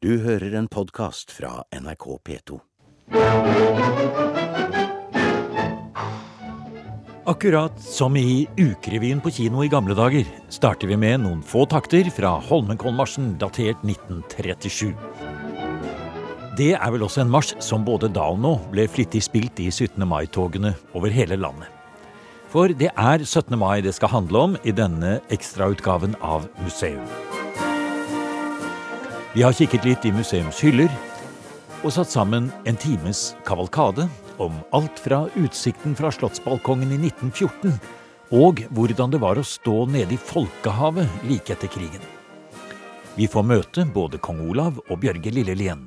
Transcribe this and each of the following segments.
Du hører en podkast fra NRK P2. Akkurat som i Ukerevyen på kino i gamle dager, starter vi med noen få takter fra Holmenkollmarsjen datert 1937. Det er vel også en marsj som både da og nå ble flittig spilt i 17. mai-togene over hele landet. For det er 17. mai det skal handle om i denne ekstrautgaven av Museum. Vi har kikket litt i museums hyller og satt sammen en times kavalkade om alt fra utsikten fra Slottsbalkongen i 1914 og hvordan det var å stå nede i folkehavet like etter krigen. Vi får møte både kong Olav og Bjørge Lillelien.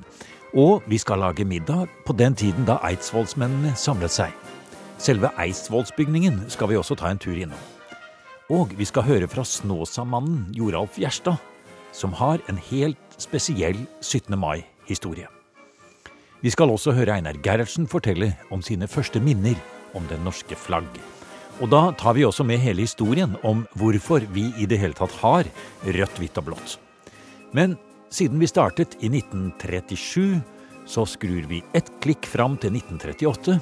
Og vi skal lage middag på den tiden da eidsvollsmennene samlet seg. Selve Eidsvollsbygningen skal vi også ta en tur innom. Og vi skal høre fra Snåsamannen Joralf Gjerstad, som har en helt spesiell 17. mai-historie. Vi skal også høre Einar Gerhardsen fortelle om sine første minner om det norske flagg. Og da tar vi også med hele historien om hvorfor vi i det hele tatt har rødt, hvitt og blått. Men siden vi startet i 1937, så skrur vi ett klikk fram til 1938,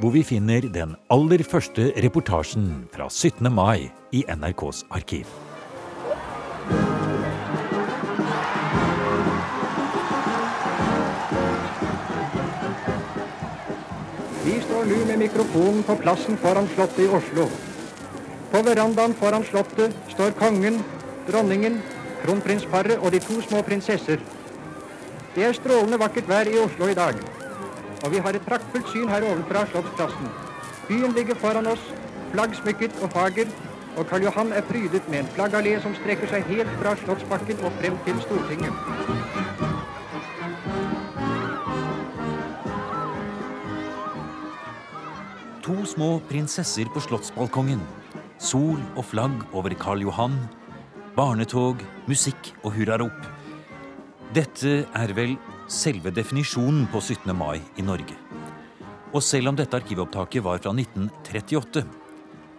hvor vi finner den aller første reportasjen fra 17. mai i NRKs arkiv. Nå med mikrofonen på plassen foran Slottet i Oslo. På verandaen foran Slottet står kongen, dronningen, kronprinsparet og de to små prinsesser. Det er strålende vakkert vær i Oslo i dag. Og vi har et praktfullt syn her ovenfra Slottsplassen. Byen ligger foran oss, flaggsmykket og fager, og Karl Johan er prydet med en flaggallé som strekker seg helt fra Slottsbakken og frem til Stortinget. To små prinsesser på slottsbalkongen. Sol og flagg over Karl Johan. Barnetog, musikk og hurrarop. Dette er vel selve definisjonen på 17. mai i Norge. Og selv om dette arkivopptaket var fra 1938,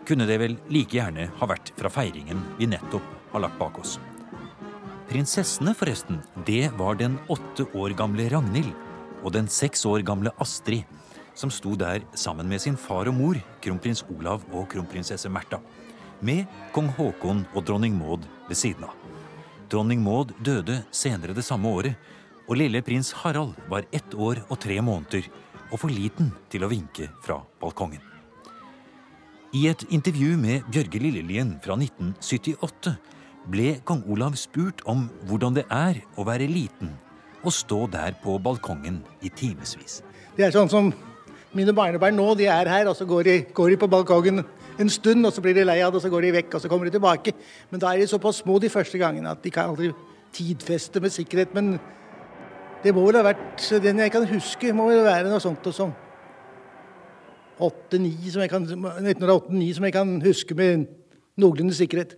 kunne det vel like gjerne ha vært fra feiringen vi nettopp har lagt bak oss. Prinsessene, forresten, det var den åtte år gamle Ragnhild og den seks år gamle Astrid, som sto der sammen med sin far og mor, kronprins Olav og kronprinsesse Märtha, med kong Haakon og dronning Maud ved siden av. Dronning Maud døde senere det samme året, og lille prins Harald var ett år og tre måneder og for liten til å vinke fra balkongen. I et intervju med Bjørge Lillelien fra 1978 ble kong Olav spurt om hvordan det er å være liten og stå der på balkongen i timevis. Det er sånn som mine barnebarn nå, de er her, og så går de, går de på balkongen en stund, og så blir de lei av det, og så går de vekk, og så kommer de tilbake. Men da er de såpass små de første gangene at de kan aldri tidfeste med sikkerhet. Men det må vel ha vært Den jeg kan huske, må vel være noe sånt og sånn 8-9 som jeg kan, 1908-9 som jeg kan huske med noenlunde sikkerhet.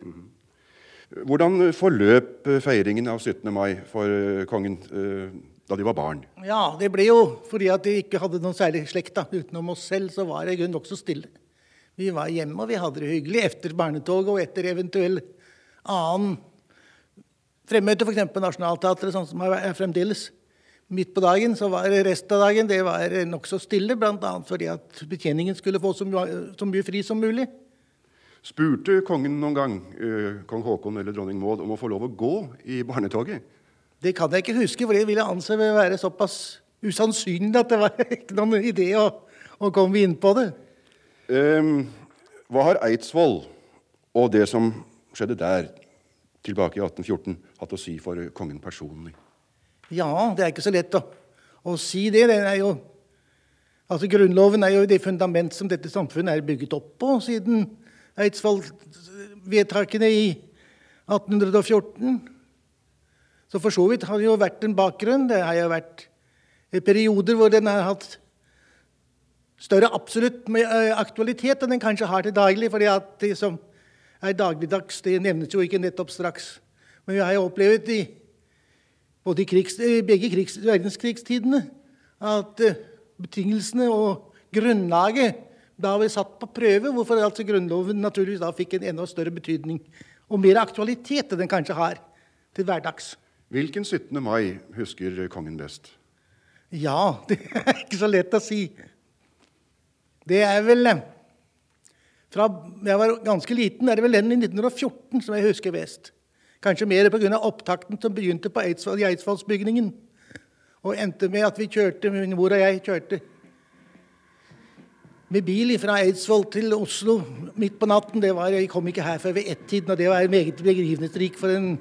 Hvordan forløp feiringen av 17. mai for kongen eh, da de var barn? Ja, det ble jo fordi at de ikke hadde noen særlig slekt. da. Utenom oss selv så var det i grunnen nokså stille. Vi var hjemme, og vi hadde det hyggelig etter barnetoget og etter eventuell annen fremmøte, f.eks. Nationaltheatret, sånn som er fremdeles. Midt på dagen så var resten av dagen det var nokså stille, bl.a. fordi at betjeningen skulle få så mye, så mye fri som mulig. Spurte kongen noen gang eh, kong Haakon eller dronning Maud om å få lov å gå i barnetoget? Det kan jeg ikke huske, for det vil jeg anse vil være såpass usannsynlig at det var ikke noen idé å, å komme inn på det. Um, hva har Eidsvoll og det som skjedde der tilbake i 1814, hatt å si for kongen personlig? Ja, det er ikke så lett å, å si det. Den er jo, altså Grunnloven er jo det fundament som dette samfunnet er bygget opp på siden Eidsvoll-vedtakene i 1814. Så for så vidt har det jo vært en bakgrunn. Det har jo vært perioder hvor den har hatt større absolutt aktualitet enn den kanskje har til daglig. fordi at det som er dagligdags, det nevnes jo ikke nettopp straks. Men vi har jo opplevd i både krigs, begge krigs, verdenskrigstidene at betingelsene og grunnlaget da var satt på prøve, hvorfor altså Grunnloven naturligvis da fikk en enda større betydning og mer aktualitet enn den kanskje har til hverdags. Hvilken 17. mai husker kongen best? Ja, det er ikke så lett å si. Det er vel eh, Fra jeg var ganske liten, er det vel den i 1914 som jeg husker best. Kanskje mer pga. opptakten som begynte på Eidsvoll, i Eidsvollsbygningen. Og endte med at vi kjørte, min mor og jeg kjørte med bil fra Eidsvoll til Oslo midt på natten. Det var, jeg kom ikke her før ved ett-tiden, og det var meget begivenhetsrikt for en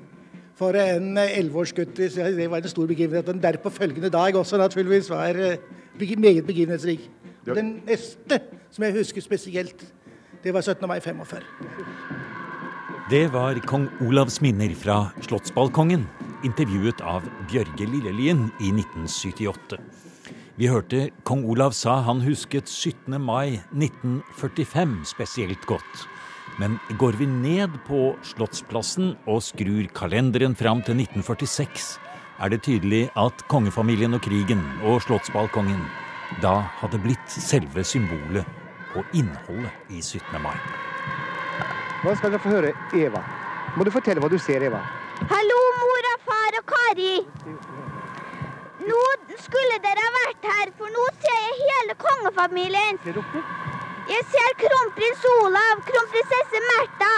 for en elleveårsgutt. Det var en stor begivenhet. Den derpå følgende dag også naturligvis var eh, meget begivenhetsrik. Den neste som jeg husker spesielt, det var 17. mai 45. Det var kong Olavs minner fra Slottsbalkongen, intervjuet av Bjørge Lillelien i 1978. Vi hørte kong Olav sa han husket 17. mai 1945 spesielt godt. Men går vi ned på Slottsplassen og skrur kalenderen fram til 1946, er det tydelig at kongefamilien og krigen og slottsbalkongen da hadde blitt selve symbolet på innholdet i 17. mai. Nå skal dere få høre Eva. Må du fortelle hva du ser, Eva? Hallo, mor og far og Kari. Nå skulle dere ha vært her, for nå ser jeg hele kongefamilien. Ser dere? Jeg ser kronprins Olav, kronprinsesse Märtha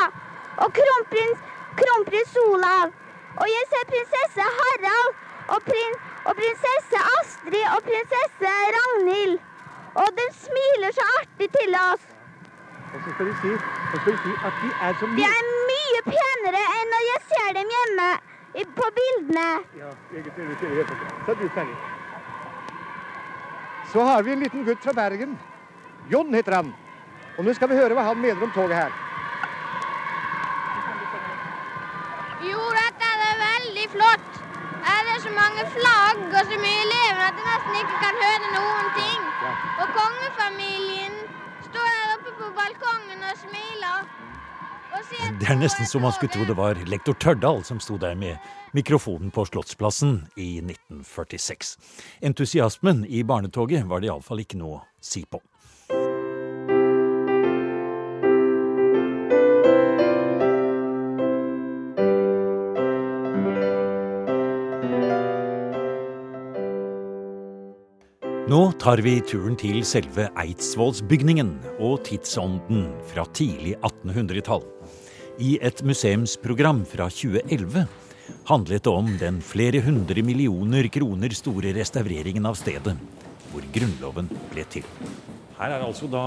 og kronprins, kronprins Olav. Og jeg ser prinsesse Harald og, prin, og prinsesse Astrid og prinsesse Ragnhild. Og de smiler så artig til oss. Og så skal de si, skal de si at de er så De mye er mye penere enn når jeg ser dem hjemme i, på bildene. Ja, egentlig ok. Så er du ferdig. Så har vi en liten gutt fra Bergen. Jon heter han. Og nå skal vi høre hva han mener om toget her. Jo, dette er veldig flott. Her er det så mange flagg og så mye elever at jeg nesten ikke kan høre noen ting. Ja. Og kongefamilien står der oppe på balkongen og smiler. Og Det er nesten så man skulle tro det var lektor Tørdal som sto der med mikrofonen på Slottsplassen i 1946. Entusiasmen i barnetoget var det iallfall ikke noe å si på. Nå tar vi turen til selve Eidsvollsbygningen og tidsånden fra tidlig 1800-tall. I et museumsprogram fra 2011 handlet det om den flere hundre millioner kroner store restaureringen av stedet, hvor Grunnloven ble til. Her er altså da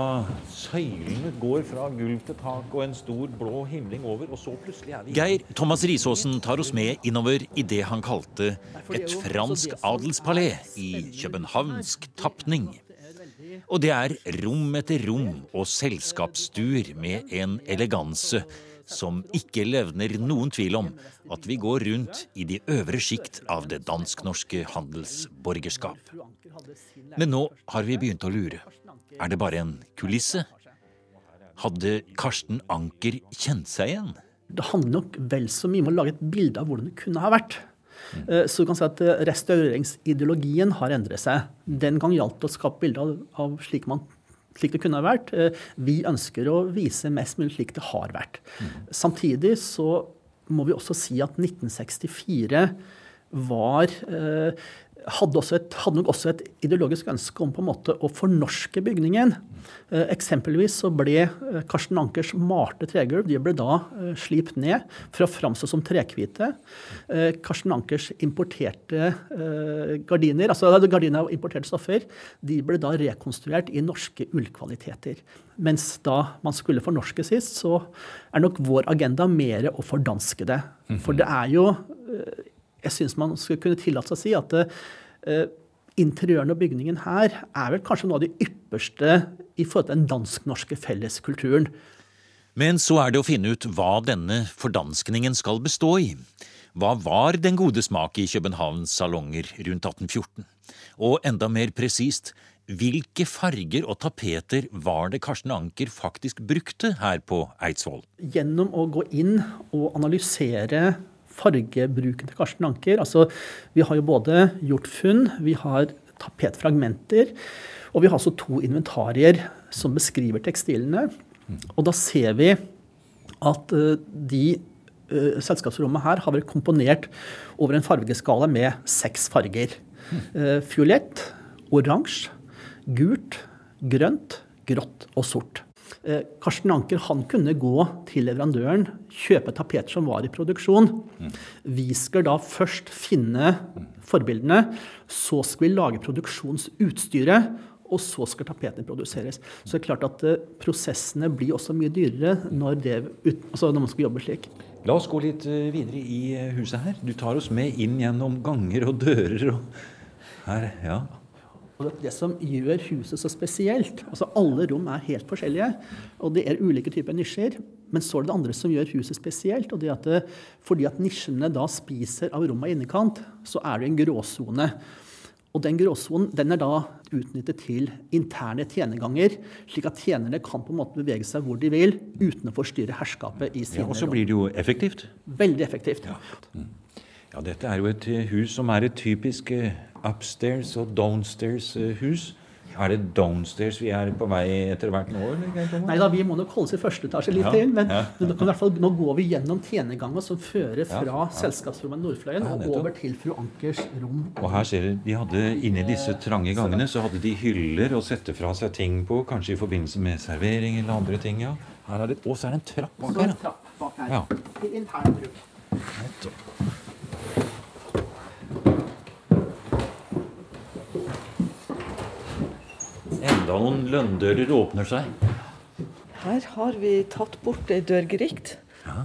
søylene går fra gulv til tak og en stor blå himling over, og så plutselig er vi Geir Thomas Risaasen tar oss med innover i det han kalte et fransk adelspalais i københavnsk tapning. Og det er rom etter rom og selskapsstuer med en eleganse som ikke levner noen tvil om at vi går rundt i de øvre sjikt av det dansk-norske handelsborgerskap. Men nå har vi begynt å lure. Er det bare en kulisse? Hadde Karsten Anker kjent seg igjen? Det handler nok vel så mye om å lage et bilde av hvordan det kunne ha vært. Eh, Så du kan si at eh, Restaureringsideologien har endret seg. Den gang gjaldt det å skape bilde av, av slik, man, slik det kunne ha vært. Eh, Vi ønsker å vise mest mulig slik det har vært. Samtidig så må vi også si at 1964 var eh, hadde, også et, hadde nok også et ideologisk ønske om på en måte å fornorske bygningen. Eh, eksempelvis så ble eh, Karsten Ankers malte tregulv de ble da eh, slipt ned for å framstå som trekvite. Eh, Karsten Ankers importerte eh, gardiner, altså gardiner av importerte stoffer, de ble da rekonstruert i norske ullkvaliteter. Mens da man skulle fornorske sist, så er nok vår agenda mer å fordanske det. For det er jo eh, jeg syns man skulle kunne tillate seg å si at eh, interiøren og bygningen her er vel kanskje noe av det ypperste i forhold til den dansk-norske felleskulturen. Men så er det å finne ut hva denne fordanskningen skal bestå i. Hva var den gode smak i Københavns salonger rundt 1814? Og enda mer presist, hvilke farger og tapeter var det Karsten Anker faktisk brukte her på Eidsvoll? Gjennom å gå inn og analysere fargebruken til Karsten Anker. Altså, vi har jo både gjort funn, vi har tapetfragmenter, og vi har altså to inventarier som beskriver tekstilene. Og da ser vi at uh, de uh, selskapsrommet her har vært komponert over en fargeskala med seks farger. Uh, fiolett, oransje, gult, grønt, grått og sort. Eh, Karsten Anker han kunne gå til leverandøren, kjøpe tapeter som var i produksjon. Vi skal da først finne forbildene, så skal vi lage produksjonsutstyret, og så skal tapetene produseres. Så det er klart at eh, prosessene blir også mye dyrere når, det, altså når man skal jobbe slik. La oss gå litt eh, videre i huset her. Du tar oss med inn gjennom ganger og dører og Her, ja. Og det er det som gjør huset så spesielt. Altså Alle rom er helt forskjellige, og det er ulike typer nisjer. Men så er det det andre som gjør huset spesielt. og det at det, Fordi at nisjene da spiser av rommet i innekant, så er det en gråsone. Og den gråsonen den er da utnyttet til interne tjenerganger, slik at tjenerne kan på en måte bevege seg hvor de vil uten å forstyrre herskapet i sine ja og så blir det jo effektivt. Veldig effektivt. Ja, dette er jo et eh, hus som er et typisk eh, upstairs og downstairs eh, hus. Er det downstairs vi er på vei etter hvert nå? Nei da, vi må nok holde oss i første etasje litt Ja, til. Men ja. nå i hvert fall, nå går vi gjennom tjenerganger som fører fra ja. selskapsrommet Nordfløyen Ja, og over til fru Ankers rom. Og her ser du, de hadde Inni disse trange gangene så hadde de hyller å sette fra seg ting på, kanskje i forbindelse med servering eller andre ting. ja. Her er det, og så er det en trapp bak Så her. en trapp bak her. Ja. Til intern bruk. Nettopp. Enda noen lønndører åpner seg. Her har vi tatt bort ei dørgerikt.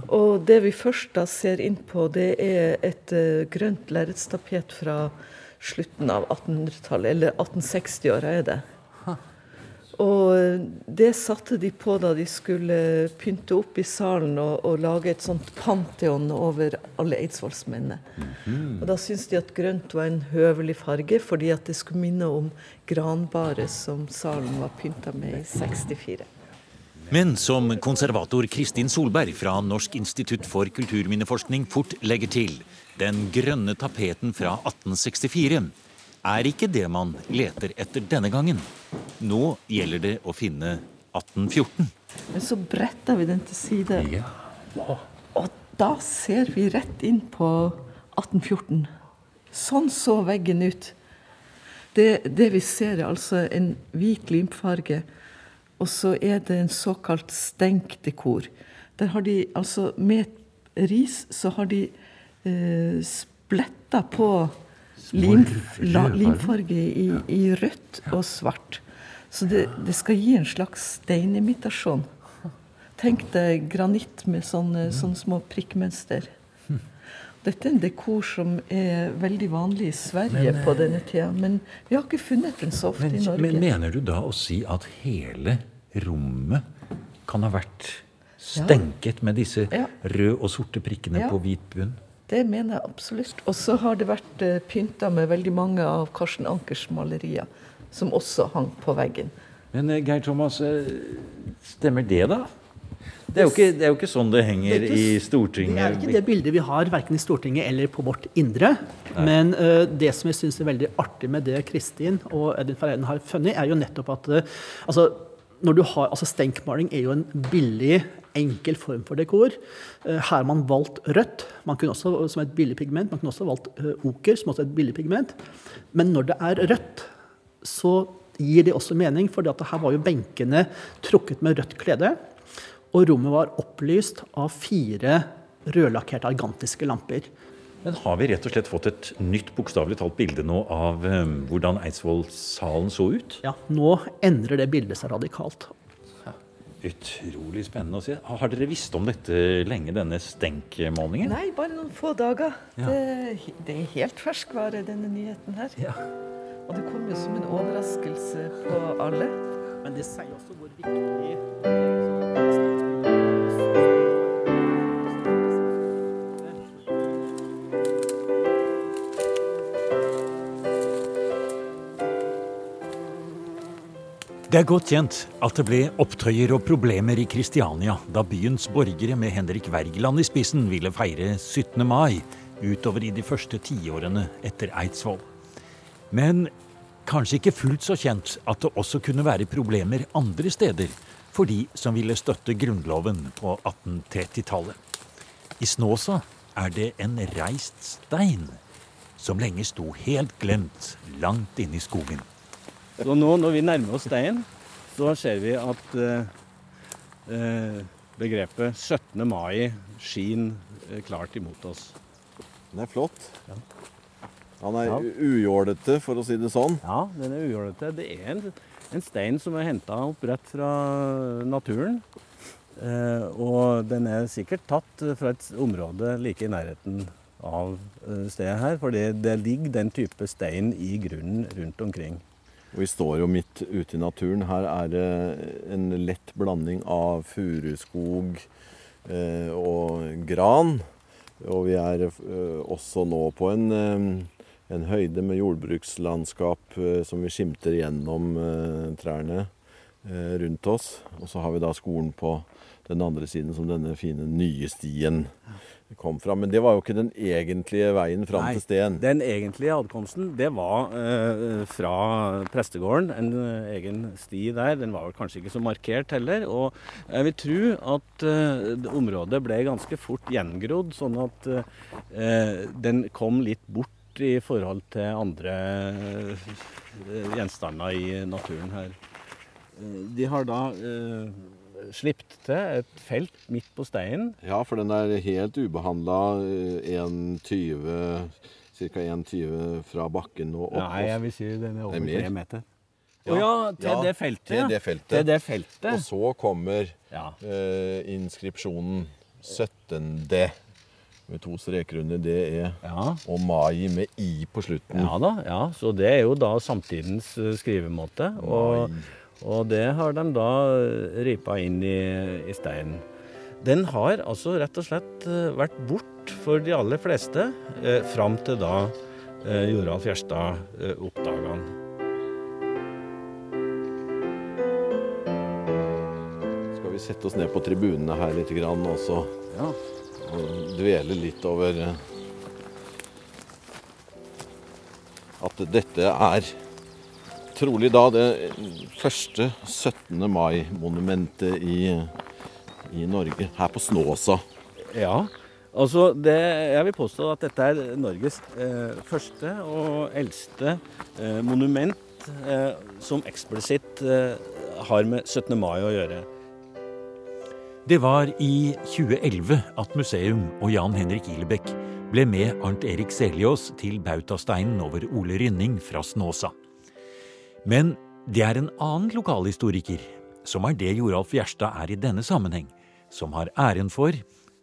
Og det vi først da ser inn på, det er et uh, grønt lerretstapet fra slutten av 1800-tallet, eller 1860-åra er det. Og det satte de på da de skulle pynte opp i salen og, og lage et sånt pantheon over alle eidsvollsmennene. Og da syntes de at grønt var en høvelig farge, fordi at det skulle minne om granbaret som salen var pynta med i 64. Men som konservator Kristin Solberg fra Norsk institutt for kulturminneforskning fort legger til, den grønne tapeten fra 1864 er ikke det man leter etter denne gangen. Nå gjelder det å finne 1814. Men så bretter vi den til side, og da ser vi rett inn på 1814. Sånn så veggen ut. Det, det vi ser, er altså en hvit limfarge, og så er det en såkalt stenkdekor. Der har de altså Med ris så har de eh, spletta på lim, la, limfarge i, i rødt og svart. Så det, det skal gi en slags steinimitasjon. Tenk deg granitt med sånne, sånne små prikkmønster. Dette er en dekor som er veldig vanlig i Sverige på denne tida, men vi har ikke funnet den så ofte Men, i Norge. men mener du da å si at hele rommet kan ha vært stenket med disse Ja. røde og sorte prikkene Ja. på hvit bunn? Det mener jeg absolutt. Og så har det vært eh, pynta med veldig mange av Karsten Ankers malerier, som også hang på veggen. Men eh, Geir Thomas, eh, stemmer det, da? Det er jo ikke, det er jo ikke sånn det henger Det ikke i Stortinget. Det er ikke det bildet vi har verken i Stortinget eller på vårt indre. Men uh, det som jeg syns er veldig artig med det Kristin og Edvin Ferreiden har funnet, er jo nettopp at uh, altså, når du har, altså Stenkmaling er jo en billig, enkel form for dekor. Her har man valgt rødt man kunne også, som et billig pigment. Man kunne også valgt oker, som også er et billig pigment. Men når det er rødt, så gir det også mening, for her var jo benkene trukket med rødt klede. Og rommet var opplyst av fire rødlakkerte argantiske lamper. Men har vi rett og slett fått et nytt bokstavelig talt bilde nå av um, hvordan Eidsvollsalen så ut? Ja, Nå endrer det bildet seg radikalt. Utrolig spennende å se. Har dere visst om dette lenge, denne stenkmålingen? Nei, bare noen få dager. Ja. Det, det er helt ferskvare, denne nyheten her. Og det kom jo som en overraskelse på alle. Men det sier også hvor viktig Det er godt kjent at det ble opptøyer og problemer i Kristiania da byens borgere med Henrik Wergeland i spissen ville feire 17. mai utover i de første tiårene etter Eidsvoll. Men kanskje ikke fullt så kjent at det også kunne være problemer andre steder for de som ville støtte Grunnloven på 1830-tallet. I Snåsa er det en reist stein som lenge sto helt glemt langt inne i skogen. Så nå når vi nærmer oss steinen, så ser vi at eh, eh, begrepet 17. mai skin eh, klart imot oss. Den er flott. Han er ja. ujålete, for å si det sånn. Ja, den er ujålete. Det er en, en stein som er henta opp rett fra naturen. Eh, og den er sikkert tatt fra et område like i nærheten av eh, stedet her. For det ligger den type stein i grunnen rundt omkring. Og Vi står jo midt ute i naturen. Her er det en lett blanding av furuskog eh, og gran. Og vi er eh, også nå på en, eh, en, høyde med jordbrukslandskap eh, som vi skimter gjennom eh, trærne eh, rundt oss. Og så har vi da skolen på den andre siden, som denne fine nye stien kom fra. Men det var jo ikke den egentlige veien fram Nei, til stien. Den egentlige adkomsten det var eh, fra prestegården. En eh, egen sti der. Den var vel kanskje ikke så markert heller. Og jeg vil tro at eh, området ble ganske fort gjengrodd, sånn at den kom litt bort i forhold til andre eh, gjenstander i naturen her. Eh, de har da sluppet til et felt midt på steinen. Ja, for den er helt ubehandla. Ca. 1,20 fra bakken og opp. Nei, jeg vil si den er over tre meter. Ja, ja, til, ja, det feltet, til det feltet. Til det feltet. Og så kommer ja. eh, inskripsjonen 17. Med to streker under DE og mai med I på slutten. Ja da, ja. Så det er jo da samtidens eh, skrivemåte. Og. Og det har de da eh, ripa inn i, i steinen. Den har altså rett og slett eh, vært bort for de aller fleste eh, fram til da eh, Joralf Gjerstad eh, oppdaga den. Skal vi sette oss ned på tribunene her litt grann også? Ja. Og dvele litt over eh, at dette er trolig da det første 17. mai-monumentet i, i, Norge, her på Snåsa. Ja, altså det, jeg vil påstå at dette er Norges eh, første og eldste eh, monument eh, som eksplisitt eh, har med 17. mai å gjøre. Det var i 2011 at museum og Jan Henrik Ilebekk ble med Arnt Erik Seljås til bautasteinen over Ole Rynning fra Snåsa. Men det er en annen lokalhistoriker, som er det Joralf Gjerstad er i denne sammenheng, som har æren for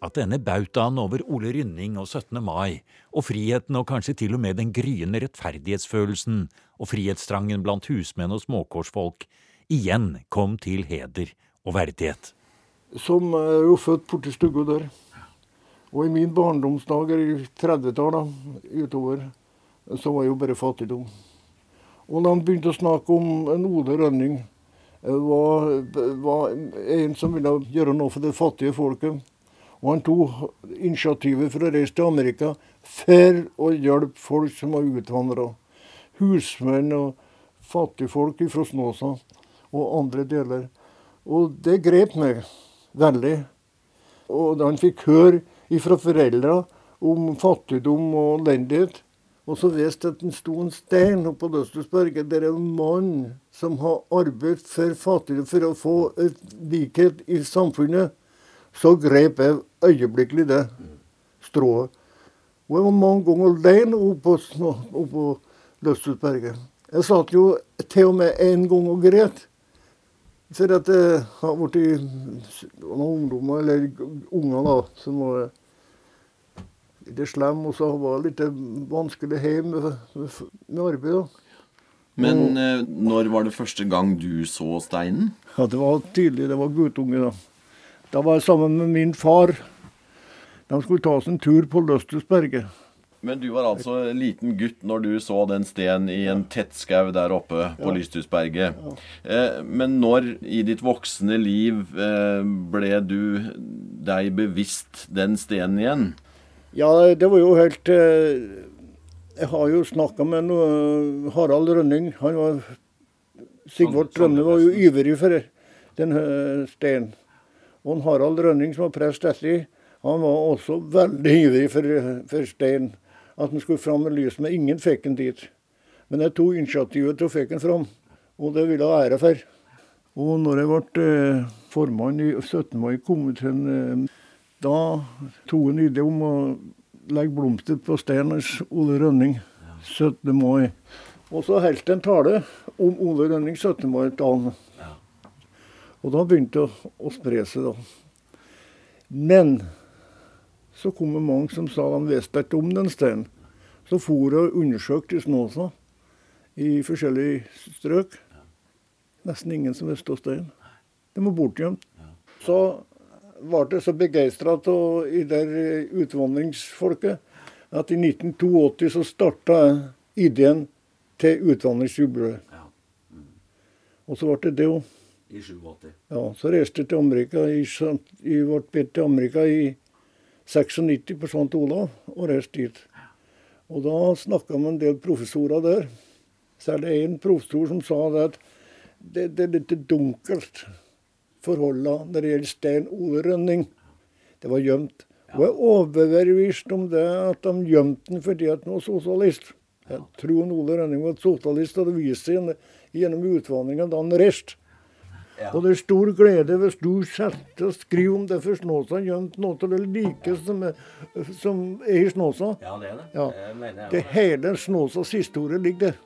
at denne bautaen over Ole Rynning og 17. mai, og friheten og kanskje til og med den gryende rettferdighetsfølelsen og frihetstrangen blant husmenn og småkårsfolk, igjen kom til heder og verdighet. Som er jo født borti stugga der. Og i min barndomsdager i 30-tallet utover, så var jo bare fattigdom. Og da han begynte å snakke om en Ole Rønning, eh, var, var en som ville gjøre noe for det fattige folket. Og han tok initiativet for å reise til Amerika for å hjelpe folk som var utvandra. Husmenn og fattigfolk fra Snåsa og andre deler. Og det grep meg veldig. Og da han fikk høre fra foreldra om fattigdom og elendighet, og så viste at det sto en stein på Løstusberget der en mann som har arbeidet for fattige for å få et likhet i samfunnet. Så grep jeg øyeblikkelig det strået. Og jeg var mange ganger alene oppe på Løstusberget. Jeg satt jo til og med en gang og gret. For at det har blitt ungdommer, eller unger, da, som var litt slem, og så var det litt vanskelig hjemme med, med arbeid. da. Men eh, når var det første gang du så steinen? Ja, Det var tidlig. Det var guttunge. Da Da var jeg sammen med min far. De skulle ta oss en tur på Løstusberget. Men du var altså en liten gutt når du så den stenen i en tettskau der oppe på ja. Lysthusberget. Ja. Eh, men når i ditt voksne liv eh, ble du deg bevisst den stenen igjen? Ja, det var jo helt eh, Jeg har jo snakka med noe, Harald Rønning. Han var, Sigvard Rønne var jo ivrig for den steinen. Og Harald Rønning, som var prest etter, Han var også veldig ivrig for, for stein. At han skulle fram med lys, men ingen fikk han dit. Men jeg tok initiativet til å fikk han fram, og det ville jeg ha ære for. Og når jeg ble eh, formann i 17. mai-komiteen, eh, da tok han idé om å legge blomster på steinen hans Ole Rønning 17. mai. Og så holdt en tale om Ole Rønning 17. mai-dagen. Og da begynte det å, å spre seg, da. Men så kom det mange som sa de visste ikke om den steinen. Så for og undersøkte i Snåsa, i forskjellige strøk. Nesten ingen som visste om steinen. Den var bortgjemt. Så ble jeg så begeistra av i der utvandringsfolket at i 1982 så starta ideen til utvandringsjubileet. Og så ble det det òg. I 87. Ja, så reiste jeg til Amerika i, jeg ble bedt til Amerika i 96 på Ola og reiste dit. Og da snakka med en del professorer der. Så er det en professor som sa det at det, det er litt dunkelt forholdene når det gjelder Stein Ole Rønning. Det var gjemt. Og jeg er overbevist om det at de gjemte den fordi han var sosialist. Jeg tror Ole Rønning var sosialist, og det viste seg gjennom utvandringa da han reiste. Ja. Og det er stor glede hvis du setter og skriver om det for Snåsa. Gjemt noe av det like som er, som er i Snåsa. Ja, det er det. Ja. Det mener jeg det hele Snåsas historie ligger der.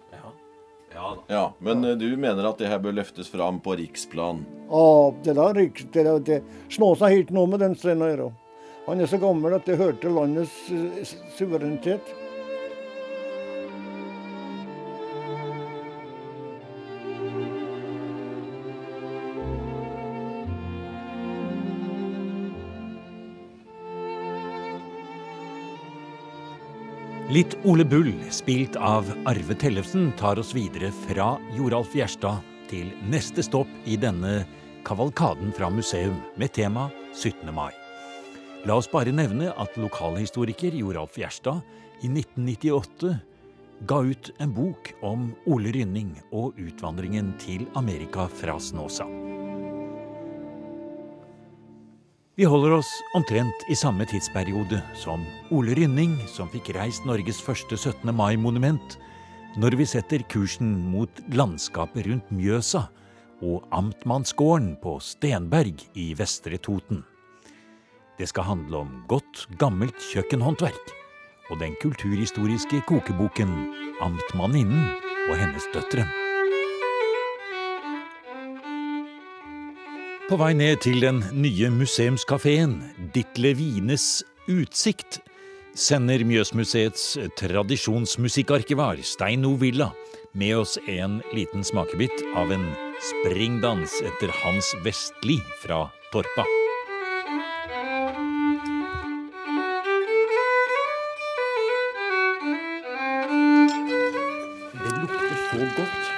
Ja, Ja, Men eh, du mener at det her bør løftes fram på riksplan? Ja, det der, det der det, Snåsa har ikke noe med den steinen å gjøre. Han er så gammel at det hørte landets eh, suverenitet. Litt Ole Bull, spilt av Arve Tellefsen, tar oss videre fra Joralf Gjerstad til neste stopp i denne kavalkaden fra museum med tema 17. mai. La oss bare nevne at lokalhistoriker Joralf Gjerstad i 1998 ga ut en bok om Ole Rynning og utvandringen til Amerika fra Snåsa. Vi holder oss omtrent i samme tidsperiode som Ole Rynning, som fikk reist Norges første 17. mai-monument, når vi setter kursen mot landskapet rundt Mjøsa og Amtmannsgården på Stenberg i Vestre Toten. Det skal handle om godt, gammelt kjøkkenhåndverk og den kulturhistoriske kokeboken Amtmanninnen og hennes døtre. På vei ned til den nye museumskafeen Ditle Wienes Utsikt sender Mjøsmuseets tradisjonsmusikkarkivar Stein O. Villa med oss en liten smakebit av en springdans etter Hans Vestli fra Torpa. Det lukter så godt.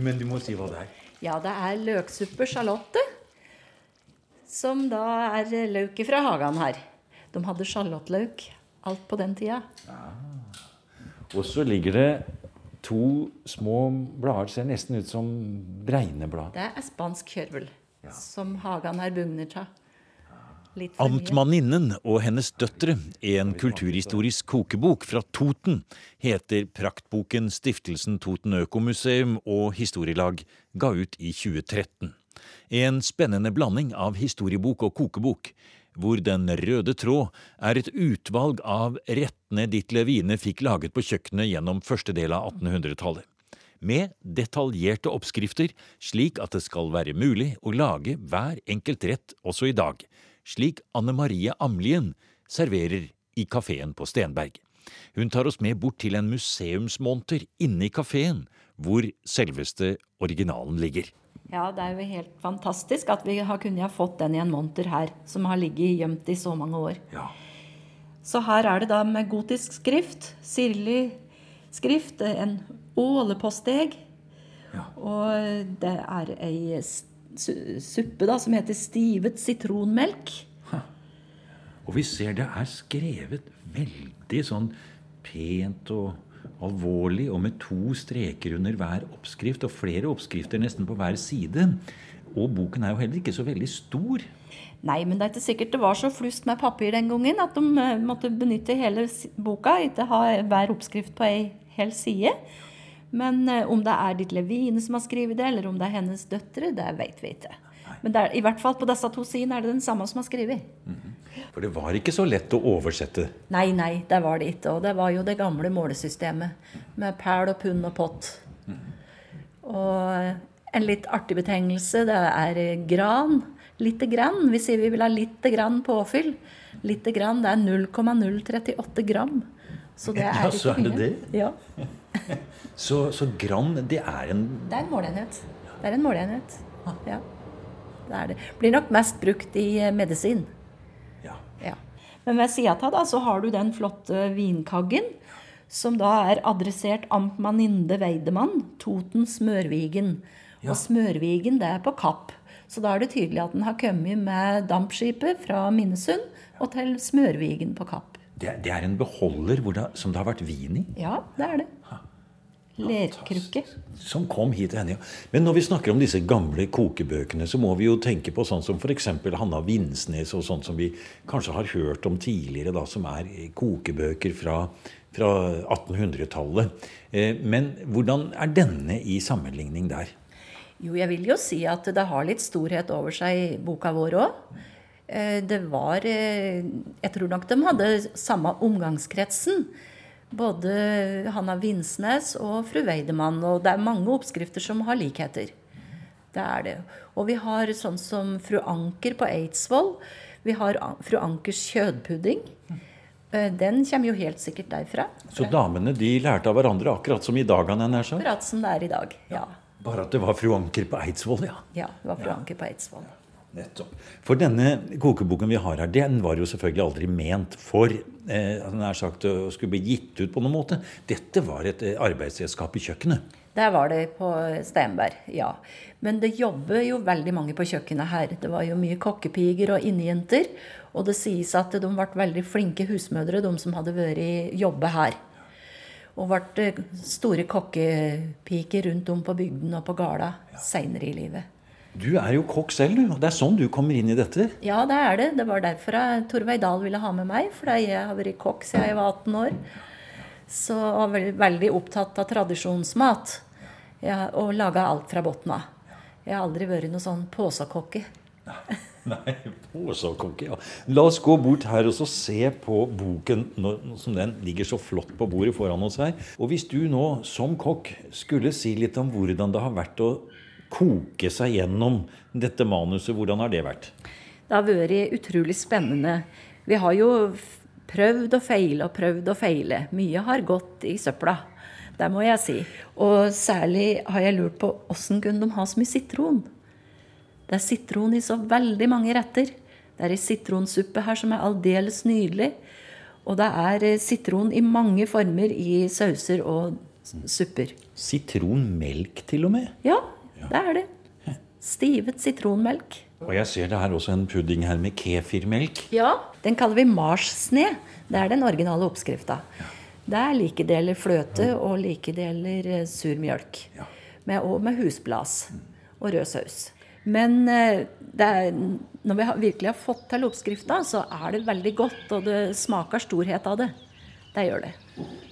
Men du må si hva det er. Ja, det er løksuppe Charlotte. Som da er løk fra hagen her. De hadde sjalottløk alt på den tida. Og så ligger det to små blader, ser nesten ut som bregneblad. Det er spansk kjørvel. Som hagen her bugner av. Amtmanninnen og hennes døtre, en kulturhistorisk kokebok fra Toten, heter praktboken Stiftelsen Toten Økomuseum og Historielag ga ut i 2013. En spennende blanding av historiebok og kokebok, hvor den røde tråd er et utvalg av rettene Ditlev levine fikk laget på kjøkkenet gjennom første del av 1800-tallet. Med detaljerte oppskrifter, slik at det skal være mulig å lage hver enkelt rett også i dag, slik Anne Marie Amlien serverer i kafeen på Stenberg. Hun tar oss med bort til en museumsmonter inne i kafeen, hvor selveste originalen ligger. Ja, det er jo helt fantastisk at vi har kunnet ha fått den i en monter her, som har ligget gjemt i så mange år. Så her er det da med gotisk skrift, sirlig skrift, en åleposteg. Og det er ei suppe da som heter stivet sitronmelk. Og vi ser det er skrevet veldig sånn pent og alvorlig, og med to streker under hver oppskrift, og flere oppskrifter nesten på hver side. Og boken er jo heller ikke så veldig stor. Nei, men det er ikke sikkert det var så flust med papir den gangen at de eh, måtte benytte hele boka, ikke ha hver oppskrift på ei hel side. Men eh, om det er Ditt Levine som har skrevet det, eller om det er hennes døtre, det vet vi ikke. Men det er, i hvert fall på disse to sidene er det den samme som har skrevet. For det var ikke så lett å oversette. Nei, nei, det var det ikke. Og det var jo det gamle målesystemet med pæl og pund og pott. Og en litt artig betegnelse, det er eh, gran. Lite grann. Vi sier vi vil ha lite grann påfyll. Lite grann, det er 0,038 gram. Så det er Ja, så er det det? Ja. Så, så gram, det er en Det er en måleenhet. Det er en måleenhet. Ja. Det er det. Blir nok mest brukt i eh, medisin. Ja. Men ved sida av så har du den flotte vinkaggen, som da er adressert Amtmanninde Weidemann, Toten Smørvigen. Og Smørvigen, det er på Kapp. Så da er det tydelig at den har kommet med dampskipet fra Minnesund og til Smørvigen på Kapp. Det, det er en beholder det, som det har vært vin i, Ja, det er det. Lerkrukke. som kom hit til henne. ja. Men når vi snakker om disse gamle kokebøkene, så må vi jo tenke på sånn som f.eks. Hanna Vinsnes, og sånt som vi kanskje har hørt om tidligere, da, som er kokebøker fra, fra 1800-tallet. Eh, Men hvordan er denne i sammenligning der? Jo, jeg vil jo si at det har litt storhet over seg, boka vår òg. Det var eh, Jeg tror nok de hadde samme omgangskretsen. Både Hanna Vinsnes og fru Weidemann. Og det er mange oppskrifter som har likheter. Det er det. Og vi har sånn som fru Anker på Eidsvoll. Vi har fru Ankers kjødpudding. Eh, Den kommer jo helt sikkert derfra. Så damene de lærte av hverandre akkurat som i dag, han er nær sagt. Akkurat som det er i dag. Ja. Bare at det var fru Anker på Eidsvoll, ja. ja det var fru Anker på Eidsvoll. Nettopp. For denne kokeboken vi har her, den var jo selvfølgelig aldri ment for eh, nær sagt, å skulle bli gitt ut på noen måte. Dette var et eh, arbeidsredskap i kjøkkenet. Der var det på Steinberg, ja. Men det jobber jo veldig mange på kjøkkenet her. Det var jo mye kokkepiger og innejenter. Og det sies at de ble veldig flinke husmødre, de som hadde vært i jobbe her. Og ble store kokkepiker rundt om på bygden og på gårda seinere i livet. Du er jo kokk selv, du. Det er sånn du kommer inn i dette. Ja, det er det. Det var derfor jeg- Torveig Dahl ville ha med meg. Fordi jeg har vært kokk siden jeg var 18 år. Så var veldig, veldig opptatt av tradisjonsmat. Ja, og laga alt fra bunnen av. Jeg har aldri vært noe sånn påsakokke. Nei, påsakokke, ja. La oss gå bort her og så se på boken som den ligger så flott på bordet foran oss her. Og hvis du nå som kokk skulle si litt om hvordan det har vært å koke seg gjennom dette manuset, hvordan har det vært? Det har vært utrolig spennende. Vi har jo prøvd og feile og prøvd og feile. Mye har gått i søpla. Det må jeg si. Og særlig har jeg lurt på åssen kunne de ha så mye sitron? Det er sitron i så veldig mange retter. Det er ei sitronsuppe her som er aldeles nydelig. Og det er eh, sitron i mange former i sauser og supper. Sitronmelk til og med. Ja, det er det. Stivet sitronmelk. Og jeg ser det er også en pudding her med kefirmelk. Ja, den kaller vi marssne. Det er den originale oppskrifta. Det er like deler fløte og like deler eh, sur mjølk. Med, og med husblas og rød saus. Men eh, er, når vi virkelig har fått til oppskrifta, så er det veldig godt, og det smaker storhet av det. Det gjør det.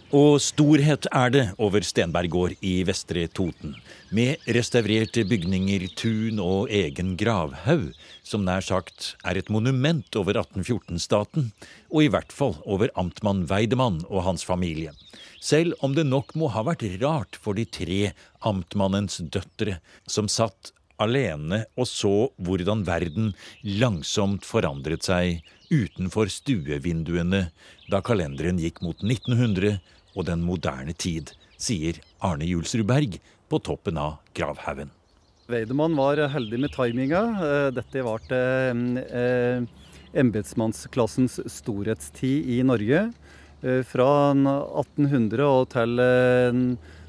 Og storhet er det over Stenberg gård i Vestre Toten. Med restaurerte bygninger, tun og egen gravhaug, som nær sagt er et monument over 1814-staten, og i hvert fall over amtmann Weidemann og hans familie. Selv om det nok må ha vært rart for de tre amtmannens døtre, som satt alene og så hvordan verden langsomt forandret seg utenfor stuevinduene da kalenderen gikk mot 1900 og den moderne tid, sier Arne Julsrud Berg på toppen av gravhaugen. Weidemann var heldig med timinga. Eh, Dette var til eh, embetsmannsklassens storhetstid i Norge. Eh, Fra 1800 og til eh,